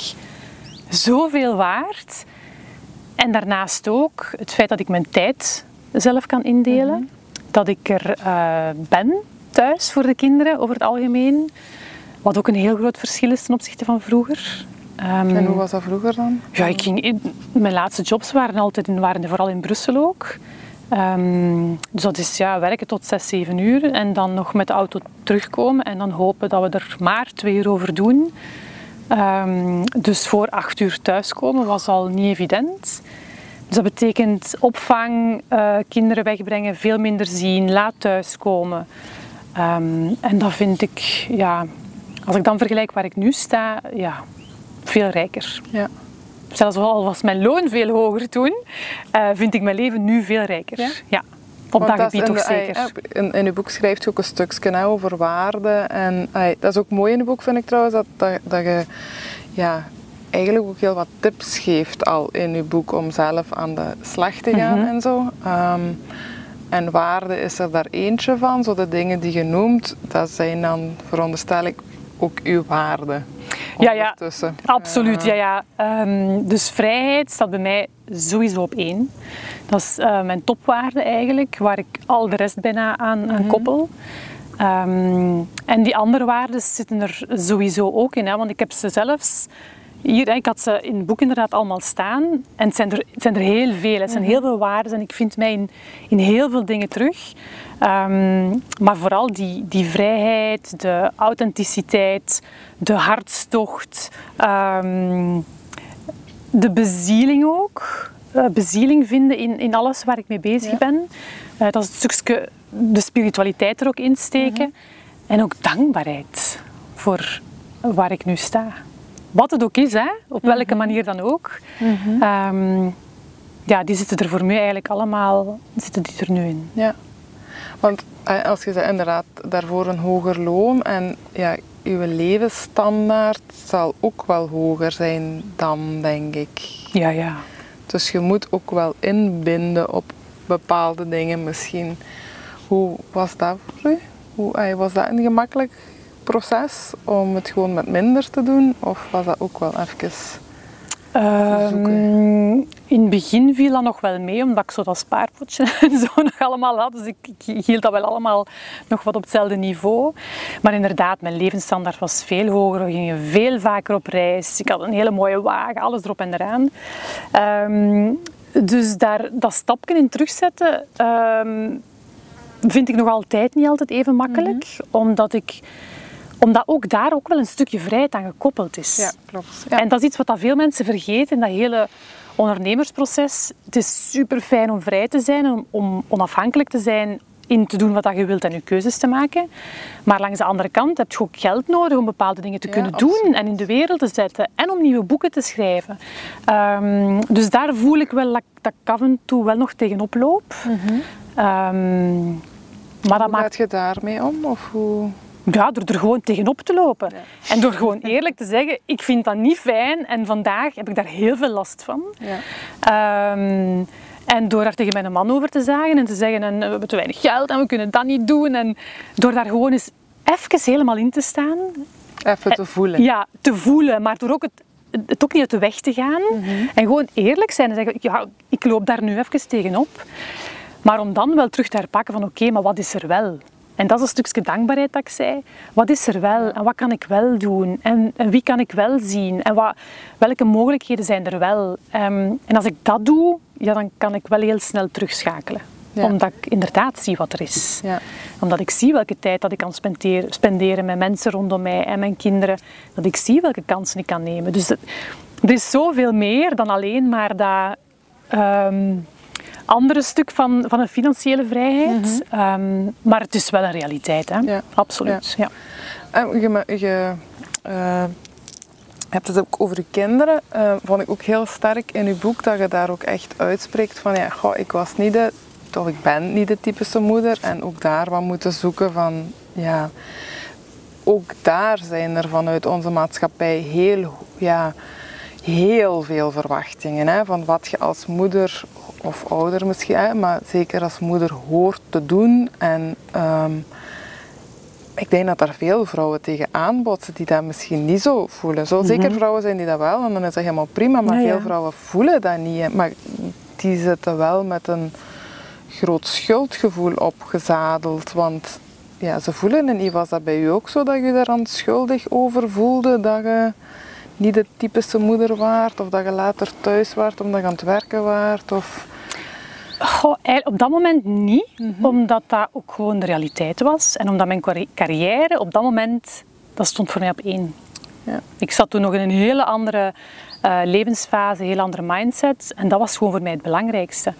zoveel waard. En daarnaast ook het feit dat ik mijn tijd zelf kan indelen. Mhm. Dat ik er uh, ben thuis voor de kinderen over het algemeen. Wat ook een heel groot verschil is ten opzichte van vroeger. Um, en hoe was dat vroeger dan? Ja, ik ging in, mijn laatste jobs waren altijd in, waren vooral in Brussel ook. Um, dus dat is ja, werken tot 6, 7 uur en dan nog met de auto terugkomen en dan hopen dat we er maar twee uur over doen. Um, dus voor acht uur thuiskomen was al niet evident. Dus dat betekent opvang, uh, kinderen wegbrengen, veel minder zien, laat thuiskomen. Um, en dat vind ik, ja, als ik dan vergelijk waar ik nu sta, ja, veel rijker. Ja. Zelfs al was mijn loon veel hoger toen, uh, vind ik mijn leven nu veel rijker. Ja? ja op dat gebied toch zeker. In, in uw boek schrijft je ook een stukje over waarde. En dat is ook mooi in het boek, vind ik trouwens, dat, dat, dat je ja, eigenlijk ook heel wat tips geeft al in uw boek om zelf aan de slag te gaan mhm. en zo. Ehm, en waarde is er daar eentje van. Zo de dingen die je noemt, dat zijn dan, veronderstel ik, ook uw waarde. Ja, ja, absoluut. Ja, ja. Um, dus vrijheid staat bij mij sowieso op één. Dat is uh, mijn topwaarde eigenlijk, waar ik al de rest bijna aan, aan mhm. koppel. Um, en die andere waarden zitten er sowieso ook in, hè, want ik heb ze zelfs hier, ik had ze in het boek inderdaad allemaal staan. En het zijn er, het zijn er heel veel. Het zijn mhm. heel veel waarden en ik vind mij in, in heel veel dingen terug. Um, maar vooral die, die vrijheid, de authenticiteit, de hartstocht, um, de bezieling ook. eh, bezieling vinden in, in alles waar ik mee bezig ben. Uh, dat is het stukje de spiritualiteit er ook insteken. Mhm. En ook dankbaarheid voor waar ik nu sta. Wat het ook is, hè? op welke mhm. manier dan ook. Mhm. Ehm, ja, die zitten er voor mij eigenlijk allemaal zitten die er nu in. Ja, want eh, als je zegt inderdaad daarvoor een hoger loon en ja, je levensstandaard zal ook wel hoger zijn dan, denk ik. Ja, ja. Dus je moet ook wel inbinden op bepaalde dingen misschien. Hoe was dat voor u? Hoe, was dat een gemakkelijk proces om het gewoon met minder te doen? Of was dat ook wel even Um, in het begin viel dat nog wel mee, omdat ik zo dat spaarpotje en zo nog allemaal had. Dus ik, ik, hield dat wel allemaal nog wat op hetzelfde niveau. Maar inderdaad, mijn levensstandaard was veel hoger. We gingen veel vaker op reis. Ik had een hele mooie wagen, alles erop en eraan. Um, dus daar, dat stapje in terugzetten um, vind ik nog altijd niet altijd even makkelijk. Mhm. Omdat ik omdat ook daar ook wel een stukje vrijheid aan gekoppeld is. Ja, klopt. Ja. En dat is iets wat dat veel mensen vergeten in dat hele ondernemersproces. Het is super fijn om vrij te zijn, om, om onafhankelijk te zijn in te doen wat je wilt en je keuzes te maken. Maar langs de andere kant heb je ook geld nodig om bepaalde dingen te kunnen doen en in de wereld te zetten en om nieuwe boeken te schrijven. Um, dus daar voel ik wel dat, ik af en toe wel nog tegenop loop. Mm -hmm. um, maar hoe gaat je daarmee om? Of hoe... Ja, door er gewoon tegenop te lopen. En door gewoon eerlijk te zeggen, ik vind dat niet fijn en vandaag heb ik daar heel veel last van. Ja. Ehm, en door daar tegen mijn man over te zagen en te zeggen, en, we hebben te weinig geld en we kunnen dat niet doen. En door daar gewoon eens even helemaal in te staan. Even te voelen. Ja, te voelen, maar door ook het, het ook niet uit de weg te gaan. Mhm. En gewoon eerlijk zijn en zeggen, ja, ik loop daar nu even tegenop. Maar om dan wel terug te herpakken van oké, maar wat is er wel? En dat is een stukje dankbaarheid dat ik zei. Wat is er wel en wat kan ik wel doen? En, en wie kan ik wel zien? En wat, welke mogelijkheden zijn er wel? Ehm, en als ik dat doe, ja, dan kan ik wel heel snel terugschakelen. Omdat ik inderdaad zie wat er is. Ja. Omdat ik zie welke tijd dat ik kan spenderen, spenderen met mensen rondom mij en mijn kinderen. Dat ik zie welke kansen ik kan nemen. Dus er is zoveel meer dan alleen maar dat... Ehm, andere stuk van, van een financiële vrijheid. Mhm. Ehm, maar het is wel een realiteit, hè? Ja. absoluut. Ja. ja. je, je uh, hebt het ook over je kinderen. Uh, vond ik ook heel sterk in je boek dat je daar ook echt uitspreekt van ja, goh, ik was niet de, toch ik ben niet de typische moeder. En ook daar wat moeten zoeken van ja, ook daar zijn er vanuit onze maatschappij heel, ja, heel veel verwachtingen. Hè, van wat je als moeder of ouder misschien, maar zeker als moeder hoort te doen. En ehm, ik denk dat er veel vrouwen tegen aanbotsen die dat misschien niet zo voelen. Zo zeker mhm. vrouwen zijn die dat wel, en dan is dat helemaal prima, maar veel vrouwen voelen dat niet. Maar die zitten wel met een groot schuldgevoel opgezadeld, want ja, ze voelen het niet. Was dat bij u ook zo, dat je daar dan schuldig over voelde, dat je niet de typische moeder waard, of dat je later thuis waart omdat je aan het werken waart? Of... Goh, op dat moment niet, mhm. omdat dat ook gewoon de realiteit was. En omdat mijn carrière op dat moment, dat stond voor mij op één. Ja. Ik zat toen nog in een hele andere uh, levensfase, een hele andere mindset. En dat was gewoon voor mij het belangrijkste.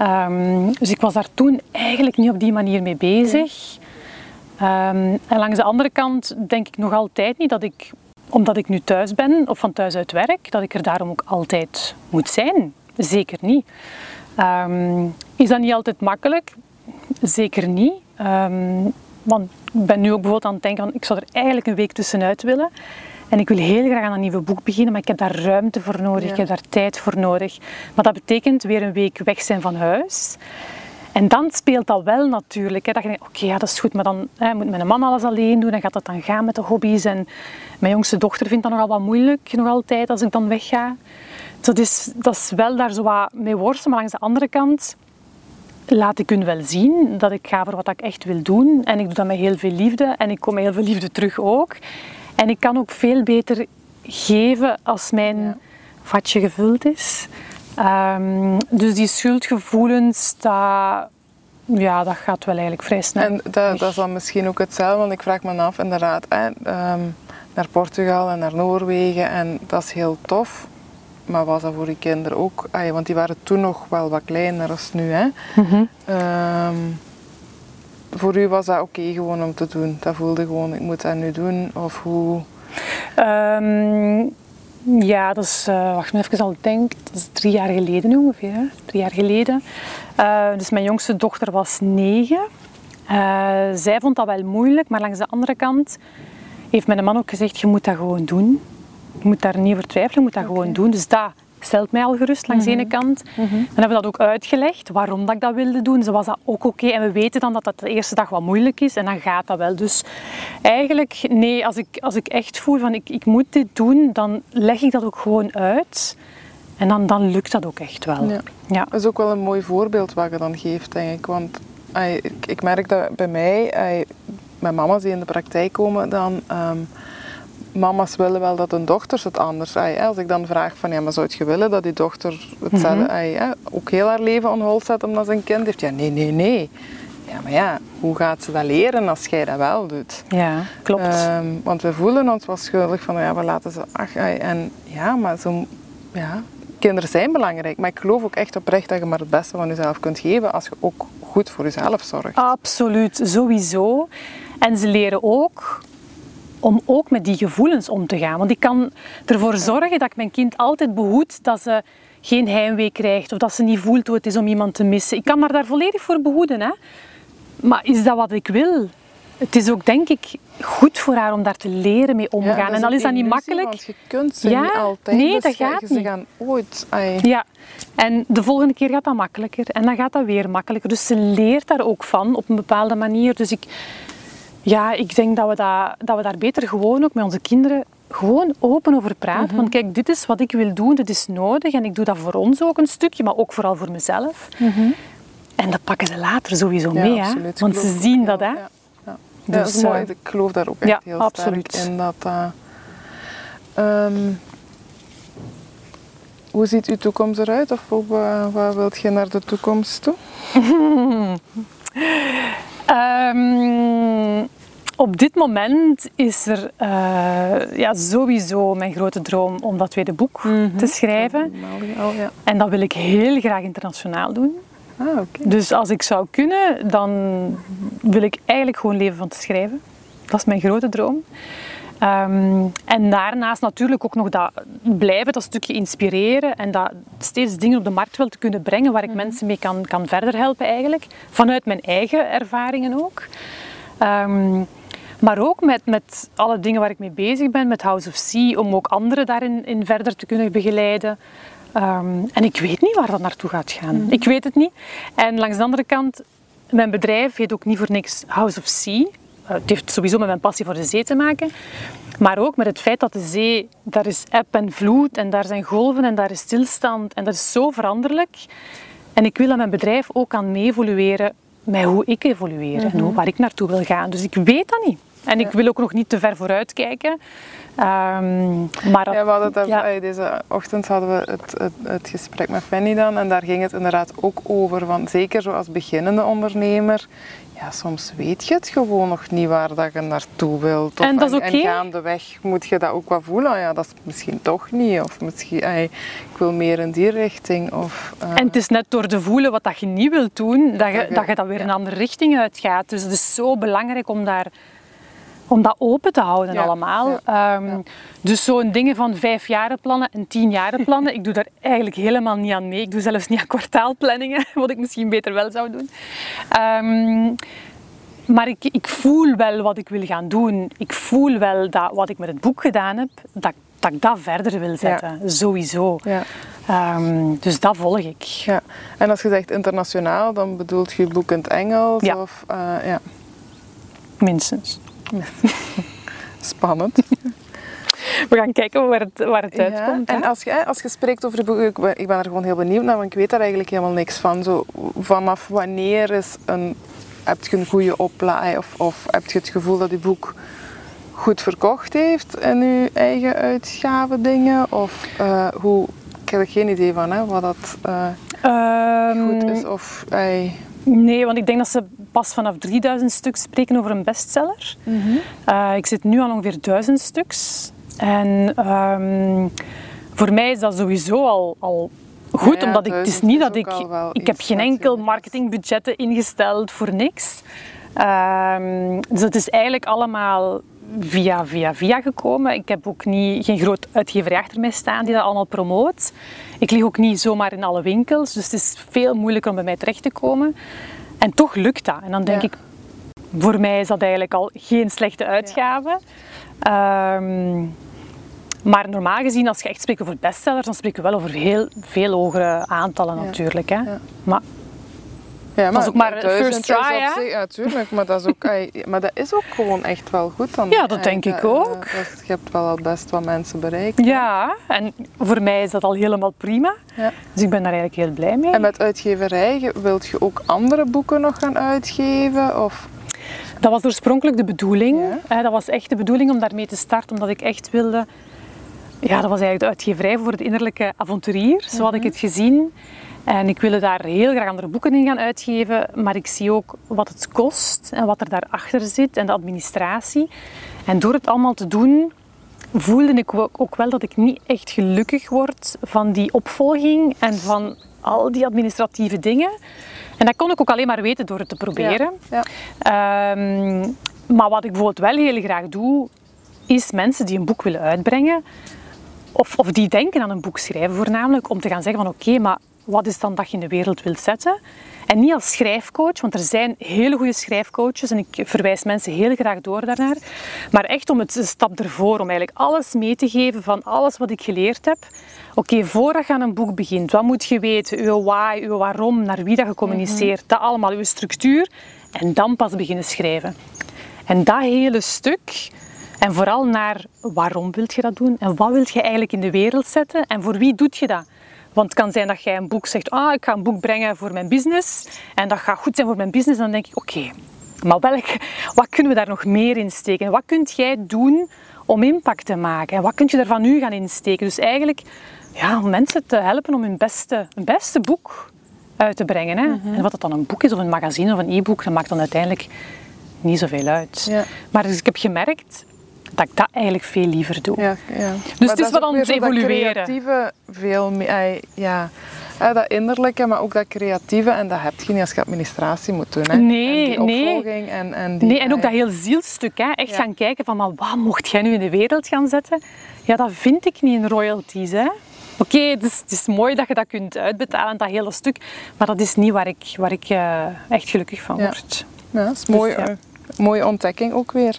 Um, dus ik was daar toen eigenlijk niet op die manier mee bezig. Um, en langs de andere kant denk ik nog altijd niet dat ik, omdat ik nu thuis ben of van thuis uit werk, dat ik er daarom ook altijd moet zijn. Zeker niet. Um, is dat niet altijd makkelijk? Zeker niet. Um, want ik ben nu ook bijvoorbeeld aan het denken, van, ik zou er eigenlijk een week tussenuit willen. En ik wil heel graag aan een nieuw boek beginnen, maar ik heb daar ruimte voor nodig, ik heb daar tijd voor nodig. Maar dat betekent weer een week weg zijn van huis. En dan speelt dat wel natuurlijk. Hè, dat je denkt, oké, ja, dat is goed, maar dan hè, moet mijn man alles alleen doen. Dan gaat dat dan gaan met de hobby's. En mijn jongste dochter vindt dat nogal wat moeilijk, nog altijd, als ik dan wegga dat is, dat is wel daar zo wat mee worstelen, maar langs de andere kant laat ik hun wel zien dat ik ga voor wat ik echt wil doen. En ik doe dat met heel veel liefde en ik kom met heel veel liefde terug ook. En ik kan ook veel beter geven als mijn vatje gevuld is. Um, dus die schuldgevoelens, dat, ja, dat gaat wel eigenlijk vrij snel. En dat, dat is dan misschien ook hetzelfde, want ik vraag me af, inderdaad, hè, um, naar Portugal en naar Noorwegen en dat is heel tof. Maar was dat voor die kinderen ook? Ay, want die waren toen nog wel wat kleiner als nu. Hè? Ehm, voor u was dat oké gewoon om te doen? Dat voelde gewoon, ik moet dat nu doen? Of hoe? Ehm, ja, dat is, uh, wacht even al denk, dat is drie jaar geleden ongeveer. Drie jaar geleden. Uh, dus mijn jongste dochter was negen. Uh, zij vond dat wel moeilijk, maar langs de andere kant heeft mijn man ook gezegd, je moet dat gewoon doen. Je moet daar niet over twijfelen, je moet dat gewoon doen. Dus dat stelt mij al gerust langs de ene mhm. kant. Mm Dan hebben we dat ook uitgelegd, waarom dat ik dat wilde doen. Ze was dat ook oké. En we weten dan dat dat de eerste dag wat moeilijk is en dan gaat dat wel. Dus eigenlijk, nee, als ik, als ik echt voel van ik, ik moet dit doen, dan leg ik dat ook gewoon uit. En dan, dan lukt dat ook echt wel. Ja. ja. Dat is ook wel een mooi voorbeeld wat je dan geeft, denk ik. Want ik, ik merk dat bij mij, mijn mama's die in de praktijk komen, dan... Ehm, mama's willen wel dat hun dochters het anders. als ik dan vraag van ja, maar zou je willen dat die dochter hetzelfde, mm ook heel haar leven on hold zet omdat ze een kind heeft? Ja, nee, nee, nee. Ja, maar ja, hoe gaat ze dat leren als jij dat wel doet? Ja, klopt. Ehm, want we voelen ons wel schuldig van ja, we laten ze ach, en ja, maar zo, ja, kinderen zijn belangrijk. Maar ik geloof ook echt oprecht dat je maar het beste van jezelf kunt geven als je ook goed voor jezelf zorgt. Absoluut, sowieso. En ze leren ook om ook met die gevoelens om te gaan. Want ik kan ervoor zorgen dat ik mijn kind altijd behoed dat ze geen heimwee krijgt of dat ze niet voelt hoe het is om iemand te missen. Ik kan haar daar volledig voor behoeden. Hè? Maar is dat wat ik wil? Het is ook, denk ik, goed voor haar om daar te leren mee omgaan. Ja, en al is dat niet makkelijk. Want je kunt ze ja, niet altijd. Nee, dat gaat ze niet. gaan ooit. Ja, en de volgende keer gaat dat makkelijker. En dan gaat dat weer makkelijker. Dus ze leert daar ook van op een bepaalde manier. Dus ik, ja, ik denk dat we, dat, dat we daar beter gewoon ook met onze kinderen gewoon open over praten. Mhm. Want kijk, dit is wat ik wil doen, dit is nodig. En ik doe dat voor ons ook een stukje, maar ook vooral voor mezelf. Mhm. En dat pakken ze later sowieso mee, hè? want ze zien dat. Hè? Ja, ja. Dus, dat is mooi. Eh, ik geloof daar ook echt heel absoluut. sterk in. Dat, uh, um, hoe ziet uw toekomst eruit? Of uh, waar wilt je naar de toekomst toe? um, Op dit moment is er uh, ja, sowieso mijn grote droom om dat tweede boek mhm. te schrijven. Oh, ja. En dat wil ik heel graag internationaal doen. Ah, okay. Dus als ik zou kunnen, dan wil ik eigenlijk gewoon leven van te schrijven. Dat is mijn grote droom. Um, en daarnaast natuurlijk ook nog dat blijven, dat stukje inspireren en dat steeds dingen op de markt wil te kunnen brengen waar ik mhm. mensen mee kan, kan verder helpen eigenlijk. Vanuit mijn eigen ervaringen ook. Um, maar ook met, met alle dingen waar ik mee bezig ben, met House of Sea, om ook anderen daarin in verder te kunnen begeleiden. Um, en ik weet niet waar dat naartoe gaat gaan. Mm. Ik weet het niet. En langs de andere kant, mijn bedrijf heet ook niet voor niks House of Sea. Uh, het heeft sowieso met mijn passie voor de zee te maken. Maar ook met het feit dat de zee, daar is eb en vloed en daar zijn golven en daar is stilstand en dat is zo veranderlijk. En ik wil dat mijn bedrijf ook kan mee evolueren met hoe ik evolueer en hoe, mhm. waar ik naartoe wil gaan. Dus ik weet dat niet. En ik wil ook nog niet te ver vooruit kijken. Um, maar ja, we hadden het Deze ochtend hadden we het, het, het, gesprek met Fanny dan. En daar ging het inderdaad ook over. Van, zeker zoals beginnende ondernemer ja, soms weet je het gewoon nog niet waar dat je naartoe wilt. Of, en dat is oké. Okay. En gaandeweg moet je dat ook wel voelen. Ah ja, dat is misschien toch niet. Of misschien, ik wil meer in die richting. Of, uh... En het is net door te voelen wat dat je niet wilt doen, dat je dat, je dat weer een andere richting uitgaat. Dus het is zo belangrijk om daar om dat open te houden allemaal. Um, dus zo'n dingen van vijf jaren plannen en tien jaren plannen, ik doe daar eigenlijk helemaal niet aan mee. Ik doe zelfs niet aan kwartaalplanningen, wat ik misschien beter wel zou doen. Um, maar ik, ik voel wel wat ik wil gaan doen. Ik voel wel dat wat ik met het boek gedaan heb, dat, dat ik dat verder wil zetten. Sowieso. Ja. Um, dus dat volg ik. Ja. En als je zegt internationaal, dan bedoelt je boek in het Engels? Of, uh, ja. Minstens. Spannend. We gaan kijken waar het, waar het uitkomt. En als je, als je spreekt over de boek, ik ben er gewoon heel benieuwd naar, want ik weet daar eigenlijk helemaal niks van. Zo, vanaf wanneer is een, heb je een goede oplaai of, of heb je het gevoel dat je boek goed verkocht heeft in je eigen uitgave dingen? Of uh, hoe, ik heb er geen idee van hè, wat dat uh, um, goed is. Of, Nee, want ik denk dat ze pas vanaf 3000 stuks spreken over een bestseller. Mm ik zit nu al ongeveer 1000 stuks. En um, voor mij is dat sowieso al, al goed, Ja, omdat ik, het is niet is dat ik, ik heb geen enkel natuurlijk. marketingbudgetten ingesteld voor niks. Ehm, dus het is eigenlijk allemaal via, via, via gekomen. Ik heb ook niet, geen groot uitgeverij achter mij staan die dat allemaal promoot. Ik lig ook niet zomaar in alle winkels, dus het is veel moeilijker om bij mij terecht te komen. En toch lukt dat. En dan denk Ja. ik, voor mij is dat eigenlijk al geen slechte uitgave. Ehm, maar normaal gezien, als je echt spreekt over bestsellers, dan spreken we wel over heel veel hogere aantallen Ja. natuurlijk. Hè. Ja. Maar Ja, is ook maar first try, hè? zich- Ja, tuurlijk, maar dat, is ook, maar dat is ook gewoon echt wel goed. Dan, Ja, dat denk ik ook. dat- je hebt wel al best wat mensen bereikt. ja, en voor mij is dat al helemaal prima. Ja. Dus ik ben daar eigenlijk heel blij mee. En met uitgeverij, wilt je ook andere boeken nog gaan uitgeven? Of, Dat was oorspronkelijk de bedoeling. Ja. Dat was echt de bedoeling om daarmee te starten, omdat ik echt wilde... Ja, dat was eigenlijk de uitgeverij voor het innerlijke avonturier, zo had ik Mhm. het gezien. En ik wilde daar heel graag andere boeken in gaan uitgeven, maar ik zie ook wat het kost en wat er daarachter zit en de administratie. En door het allemaal te doen, voelde ik ook ook wel dat ik niet echt gelukkig word van die opvolging en van al die administratieve dingen. En dat kon ik ook alleen maar weten door het te proberen. ja. Ehm, maar wat ik bijvoorbeeld wel heel graag doe, is mensen die een boek willen uitbrengen, of, of die denken aan een boek schrijven voornamelijk, om te gaan zeggen van oké, maar wat is dan dat je in de wereld wilt zetten? En niet als schrijfcoach, want er zijn hele goede schrijfcoaches en ik verwijs mensen heel graag door daarnaar. Maar echt om het stap ervoor, om eigenlijk alles mee te geven van alles wat ik geleerd heb. Oké, voordat je aan een boek begint, wat moet je weten? Uw why, uw waarom, naar wie dat je communiceert, dat allemaal, uw structuur. En dan pas beginnen schrijven. En dat hele stuk, en vooral naar waarom wilt je dat doen en wat wilt je eigenlijk in de wereld zetten en voor wie doet je dat? Want het kan zijn dat jij een boek zegt, ah, ik ga een boek brengen voor mijn business en dat gaat goed zijn voor mijn business. Dan denk ik, oké, maar welk, wat kunnen we daar nog meer in steken? Wat kunt jij doen om impact te maken? En wat kun je er van nu gaan insteken? Dus eigenlijk ja, om mensen te helpen om hun beste, hun beste boek uit te brengen. Hè? En wat het dan een boek is of een magazine of een e-book, dat maakt dan uiteindelijk niet zoveel uit. Ja. Maar dus ik heb gemerkt dat ik dat eigenlijk veel liever doe. Ja, ja. Dus Maar het is wel ook aan het zo dat evolueren. creatieve veel meer, ja. Eh, dat innerlijke, maar ook dat creatieve. En dat heb je niet als je administratie moet doen. Hè. Nee, en die nee. opvolging En, en, die, Nee, en ook dat heel zielstuk. Hè? Echt Ja. gaan kijken van, maar wat mocht jij nu in de wereld gaan zetten? Ja, dat vind ik niet in royalties. Hè? Oké, het, is, het is mooi dat je dat kunt uitbetalen, dat hele stuk. Maar dat is niet waar ik, waar ik eh, echt gelukkig van word. Ja, dat is mooi, ja. eh, mooie ontdekking ook weer.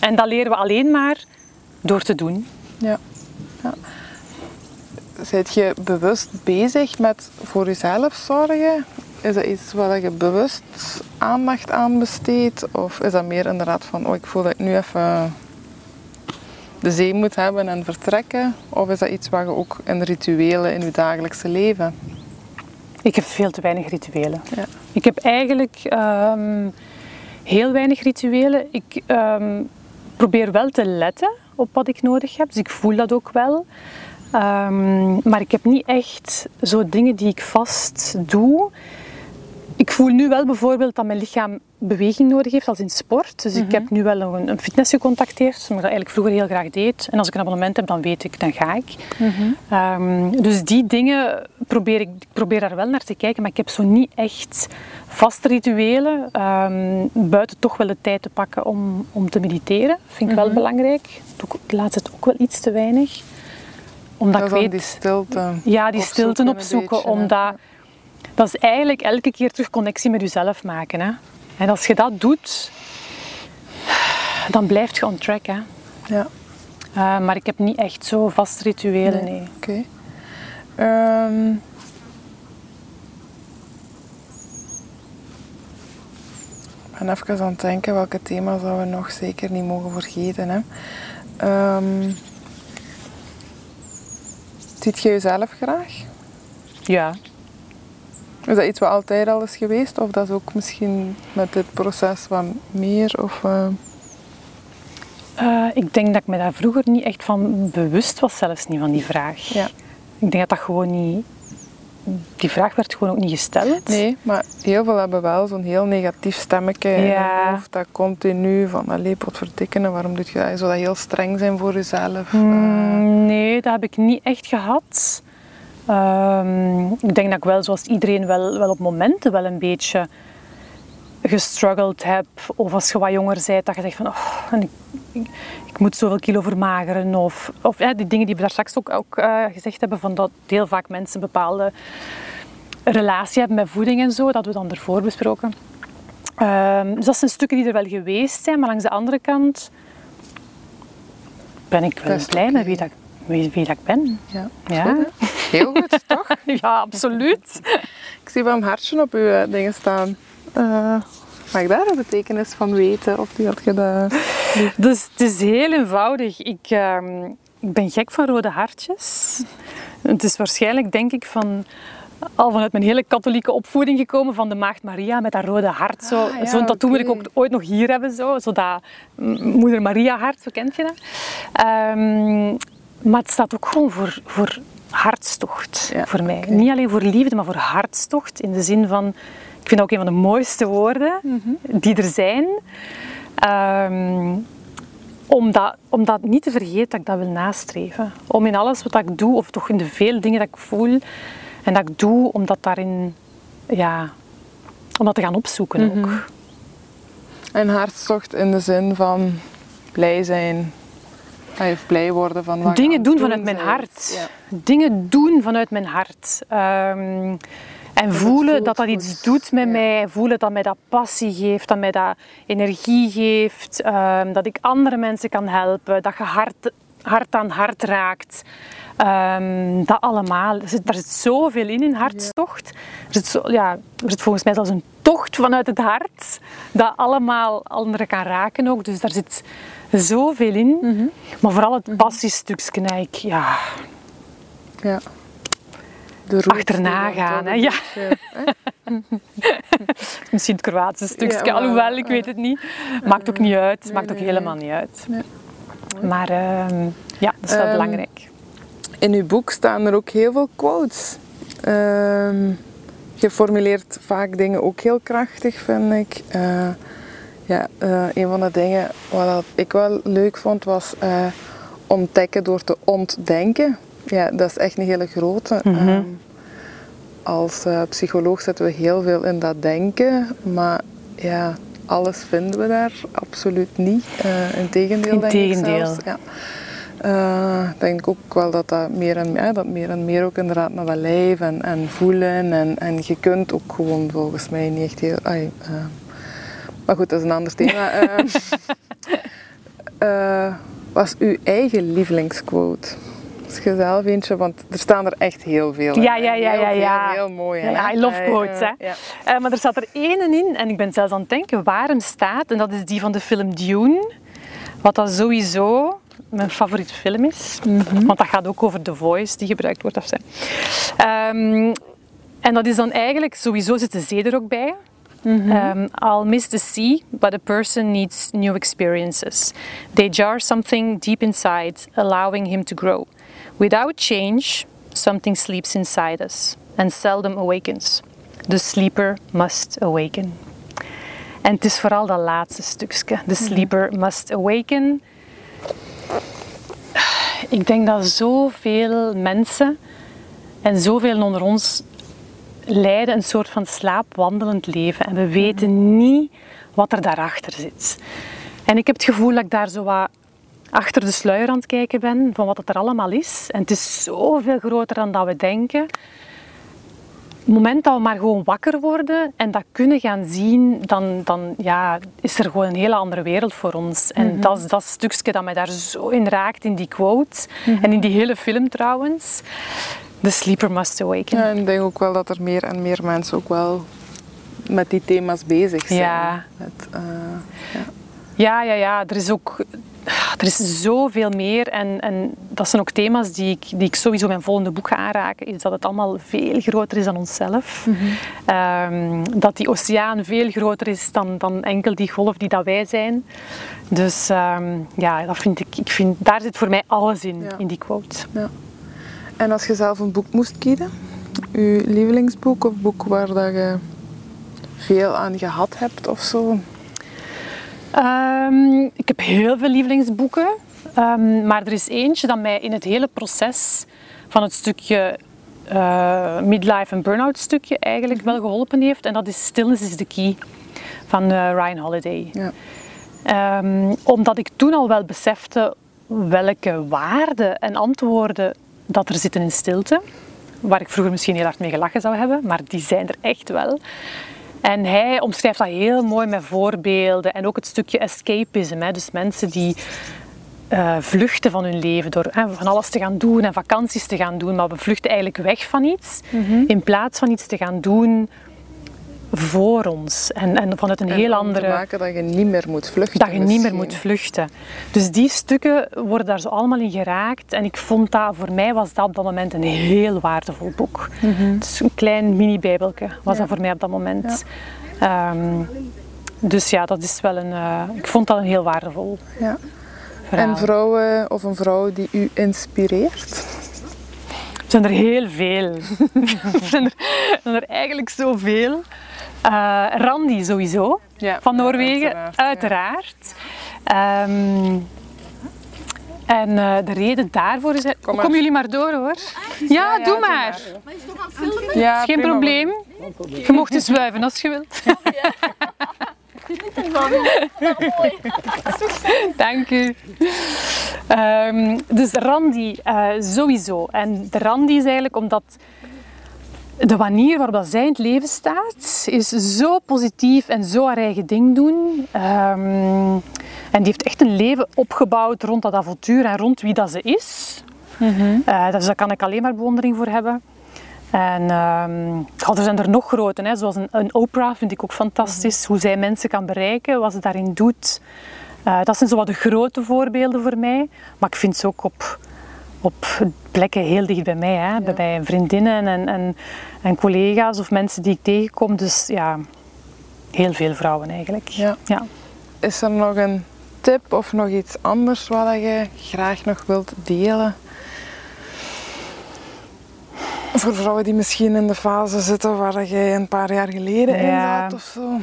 En dat leren we alleen maar door te doen. ja. ja. Je bewust bezig met voor jezelf zorgen? Is dat iets waar je bewust aandacht aan besteedt? Of is dat meer inderdaad van, oh, ik voel dat ik nu even de zee moet hebben en vertrekken? Of is dat iets waar je ook in rituelen in je dagelijkse leven? Ik heb veel te weinig rituelen. Ja. Ik heb eigenlijk ehm, heel weinig rituelen. Ik ehm, probeer wel te letten op wat ik nodig heb, dus ik voel dat ook wel. Ehm, maar ik heb niet echt zo dingen die ik vast doe. Ik voel nu wel bijvoorbeeld dat mijn lichaam beweging nodig heeft, als in sport. Dus ik heb nu wel nog een, een fitness gecontacteerd, wat ik dat eigenlijk vroeger heel graag deed. En als ik een abonnement heb, dan weet ik, dan ga ik. Ehm, dus die dingen probeer ik, ik probeer daar wel naar te kijken, maar ik heb zo niet echt vaste rituelen. Ehm, buiten toch wel de tijd te pakken om, om te mediteren, vind ik wel belangrijk. Doe ik de laatste tijd ook wel iets te weinig. Omdat Dat ik weet... die stilte. Ja, die stilte opzoeken, beetje, hè. Dat is eigenlijk elke keer terug connectie met jezelf maken. Hè. En als je dat doet, dan blijf je on track. Hè. Ja. Eh, maar ik heb niet echt zo vast rituelen, Nee. nee. Oké. Ehm, ik ben even aan het denken welke thema's dat we nog zeker niet mogen vergeten. Hè. Ehm, ziet je jezelf graag? Ja. Is dat iets wat altijd al is geweest? Of dat is ook misschien met dit proces wat meer? Of, eh, Eh, ik denk dat ik me daar vroeger niet echt van bewust was, zelfs niet van die vraag. Ja. Ik denk dat dat gewoon niet, die vraag werd gewoon ook niet gesteld. Nee, maar heel veel hebben wel zo'n heel negatief stemmetje in Ja. hun hoofd. Dat continu van, allee, pot verdikken, waarom doe je dat? Zou dat heel streng zijn voor jezelf? Mm, nee, dat heb ik niet echt gehad. Ehm, ik denk dat ik wel, zoals iedereen, wel, wel op momenten wel een beetje gestruggeld heb. Of als je wat jonger bent, dat je zegt van... Oh, en ik, ik, ik moet zoveel kilo vermageren. Of, of ja, die dingen die we daar straks ook, ook eh, gezegd hebben. Van dat heel vaak mensen een bepaalde relatie hebben met voeding en zo. Dat we dan ervoor besproken. Ehm, dus dat zijn stukken die er wel geweest zijn. Maar langs de andere kant ben ik wel blij met wie, dat, wie, wie dat ik ben. ja. Ja. Goed, heel goed, toch? Ja, absoluut. Ik zie wel een hartje op uw eh, dingen staan. Eh, mag ik daar een betekenis van weten? Of die had je dat... Dus het is heel eenvoudig. Ik, ehm, ik ben gek van rode hartjes. Het is waarschijnlijk, denk ik, van al vanuit mijn hele katholieke opvoeding gekomen van de Maagd Maria met dat rode hart. Zo, Ah, ja, Zo'n tattoo moet ik oké. ook ooit nog hier hebben, zo, zo dat mm, Moeder Maria hart, zo kent je dat. Ehm, maar het staat ook gewoon voor, voor hartstocht Ja, voor mij. Niet alleen voor liefde, maar voor hartstocht. In de zin van, ik vind dat ook een van de mooiste woorden Mhm. die er zijn. Ehm, om dat, om dat niet te vergeten dat ik dat wil nastreven. Om in alles wat ik doe, of toch in de vele dingen dat ik voel en dat ik doe, om dat daarin, ja, om dat te gaan opzoeken Mhm. ook. Een hartstocht in de zin van blij zijn. Of blij worden van wat Dingen doen vanuit mijn hart. Ja. Dingen doen vanuit mijn hart. En voelen dat dat goed. iets doet met Ja. mij. Voelen dat mij dat passie geeft, dat mij dat energie geeft. ehm, dat ik andere mensen kan helpen. Dat je hart, hart aan hart raakt. Ehm, dat allemaal. Er zit, daar zit zoveel in, in hartstocht. Er, zit zo, ja, er zit volgens mij zelfs een tocht vanuit het hart. Dat allemaal anderen kan raken ook. Dus daar zit zoveel in. Mhm. Maar vooral het passiestukje, nee, ik, ja, Ja. De Achterna gaan, hè, ja. misschien het Kroatische stukje, Ja, maar- alhoewel, ik weet het niet. Maakt ook niet uit, maakt ook nee, helemaal niet uit. Nee. Maar ehm, ja, dat is wel Ehm, belangrijk. In uw boek staan er ook heel veel quotes. Ehm, je formuleert vaak dingen ook heel krachtig, vind ik. Eh, ja, eh, een van de dingen wat ik wel leuk vond was eh, ontdekken door te ontdenken. Ja, dat is echt een hele grote. Mhm. Ehm, als psycholoog zetten we heel veel in dat denken, maar ja, alles vinden we daar absoluut niet. Integendeel, denk ik Integendeel. zelfs. Ja. Ik denk ook wel dat dat meer en meer, dat meer en meer ook inderdaad naar dat lijf en, en voelen. En, en je kunt ook gewoon volgens mij niet echt heel... ai, eh, maar goed, dat is een ander thema. Eh, eh, was uw eigen lievelingsquote? Als je zelf eentje, want er staan er echt heel veel. in, Ja, ja, ja, ja, ja. Heel mooi. Hè. ja, I love quotes, hè. ja. Maar er staat er één in, en ik ben zelfs aan het denken waar hem staat. En dat is die van de film Dune. Wat dat sowieso mijn favoriete film is. Want dat gaat ook over The Voice die gebruikt wordt. Of. Ehm, en dat is dan eigenlijk, sowieso zit de zee er ook bij. Um, I'll miss the sea, but a person needs new experiences. They jar something deep inside, allowing him to grow. Without change, something sleeps inside us and seldom awakens. The sleeper must awaken. En het is vooral dat laatste stukje. The sleeper must awaken. Ik denk dat zoveel mensen en zoveel onder ons leiden een soort van slaapwandelend leven. En we weten niet wat er daarachter zit. En ik heb het gevoel dat ik daar zo wat achter de sluier aan het kijken ben van wat het er allemaal is. En het is zoveel groter dan dat we denken. Het moment dat we maar gewoon wakker worden en dat kunnen gaan zien, dan, dan ja, is er gewoon een hele andere wereld voor ons. En dat is dat stukje dat mij daar zo in raakt, in die quote. En in die hele film trouwens. The sleeper must awaken. Ja, en ik denk ook wel dat er meer en meer mensen ook wel met die thema's bezig zijn. Ja. Met, eh, ja. Ja, ja, ja. Er is ook er is zoveel meer. En, en dat zijn ook thema's die ik, die ik sowieso in mijn volgende boek ga aanraken. Is dat het allemaal veel groter is dan onszelf. Ehm, dat die oceaan veel groter is dan, dan enkel die golf die dat wij zijn. Dus ehm, ja, dat vind ik, ik vind, daar zit voor mij alles in, Ja. in die quote. Ja. En als je zelf een boek moest kiezen, uw lievelingsboek of boek waar dat je veel aan gehad hebt of zo? Ehm, ik heb heel veel lievelingsboeken. Ehm, maar er is eentje dat mij in het hele proces van het stukje uh, midlife en burn-out stukje eigenlijk wel geholpen heeft. En dat is Stillness is the Key van uh, Ryan Holiday. Ja. Um, omdat ik toen al wel besefte welke waarden en antwoorden dat er zitten in stilte. Waar ik vroeger misschien heel hard mee gelachen zou hebben, maar die zijn er echt wel. En hij omschrijft dat heel mooi met voorbeelden en ook het stukje escapism. Hè. Dus mensen die uh, vluchten van hun leven door hè, van alles te gaan doen en vakanties te gaan doen, maar we vluchten eigenlijk weg van iets Mhm. in plaats van iets te gaan doen voor ons en, en vanuit een En heel andere te maken dat je niet meer moet vluchten. dat je niet meer moet vluchten. Dus die stukken worden daar zo allemaal in geraakt. En ik vond dat, voor mij was dat op dat moment een heel waardevol boek. Het is een klein mini-bijbelke was Mhm. Ja. dat voor mij op dat moment. Ehm, dus ja, dat is wel een... eh, ik vond dat een heel waardevol Ja. verhaal. En vrouwen of een vrouw die u inspireert? Er zijn er heel veel. er, zijn er, er zijn er eigenlijk zoveel. Eh Randy sowieso, Ja, van Noorwegen, uiteraard, uiteraard. Ehm, en eh, de reden daarvoor is... Kom Kom, maar. jullie maar door hoor. Ja, doe maar. Ja, Geen prima. probleem. Je mocht dus wuiven als je wilt. Dank u. Ehm, dus Randy, eh, sowieso. En de Randy is eigenlijk omdat de manier waarop dat zij in het leven staat, is zo positief en zo haar eigen ding doen. Ehm, en die heeft echt een leven opgebouwd rond dat avontuur en rond wie dat ze is. Eh, dus daar kan ik alleen maar bewondering voor hebben. En ja, er zijn er nog grote, hè, zoals een, een Oprah vind ik ook fantastisch. Hoe zij mensen kan bereiken, wat ze daarin doet. Eh, dat zijn zo wat de grote voorbeelden voor mij. Maar ik vind ze ook op, op plekken heel dicht bij mij. Hè. Bij mijn vriendinnen en, en, en collega's of mensen die ik tegenkom. Dus ja, heel veel vrouwen eigenlijk. Ja. Ja. Is er nog een tip of nog iets anders wat je graag nog wilt delen? Voor vrouwen die misschien in de fase zitten waar jij een paar jaar geleden in zat of zo.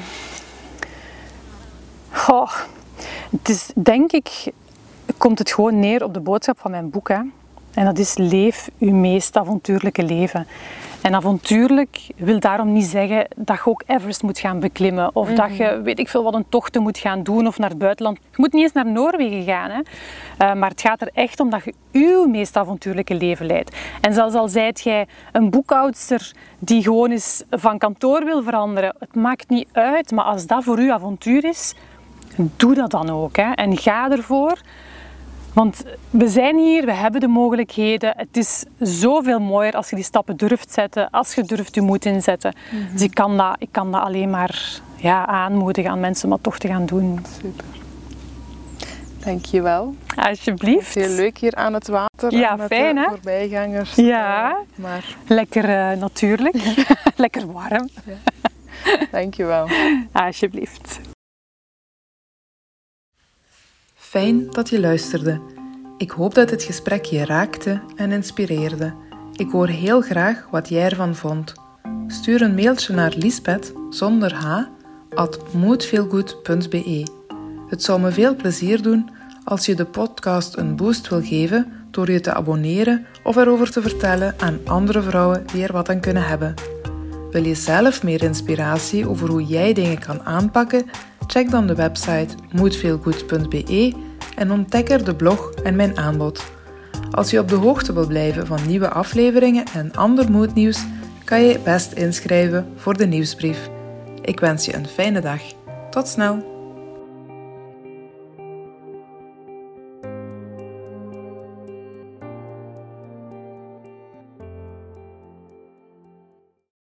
Goh, het is denk ik, komt het gewoon neer op de boodschap van mijn boek. Hè. En dat is leef uw meest avontuurlijke leven. En avontuurlijk wil daarom niet zeggen dat je ook Everest moet gaan beklimmen. Of dat je, weet ik veel, wat een tochten moet gaan doen of naar het buitenland. Je moet niet eens naar Noorwegen gaan. Hè. Eh, maar het gaat er echt om dat je uw meest avontuurlijke leven leidt. En zelfs al zijt jij een boekhoudster die gewoon eens van kantoor wil veranderen. Het maakt niet uit, maar als dat voor u avontuur is, doe dat dan ook. Hè. En ga ervoor. Want we zijn hier, we hebben de mogelijkheden. Het is zoveel mooier als je die stappen durft zetten, als je durft je moed inzetten. Dus ik kan, dat, ik kan dat alleen maar ja, aanmoedigen aan mensen om dat toch te gaan doen. Super. Dankjewel. Alsjeblieft. Heel leuk hier aan het water. Ja, met fijn, hè? voorbijgangers. Ja. Eh, Maar Lekker eh, natuurlijk, lekker warm. dankjewel. Alsjeblieft. Fijn dat je luisterde. Ik hoop dat het gesprek je raakte en inspireerde. Ik hoor heel graag wat jij ervan vond. Stuur een mailtje naar Lisbeth zonder h at moedveelgoed.be. Het zou me veel plezier doen als je de podcast een boost wil geven door je te abonneren of erover te vertellen aan andere vrouwen die er wat aan kunnen hebben. Wil je zelf meer inspiratie over hoe jij dingen kan aanpakken? Check dan de website moedveelgoed.be en ontdek er de blog en mijn aanbod. Als je op de hoogte wil blijven van nieuwe afleveringen en ander moednieuws, kan je best inschrijven voor de nieuwsbrief. Ik wens je een fijne dag. Tot snel!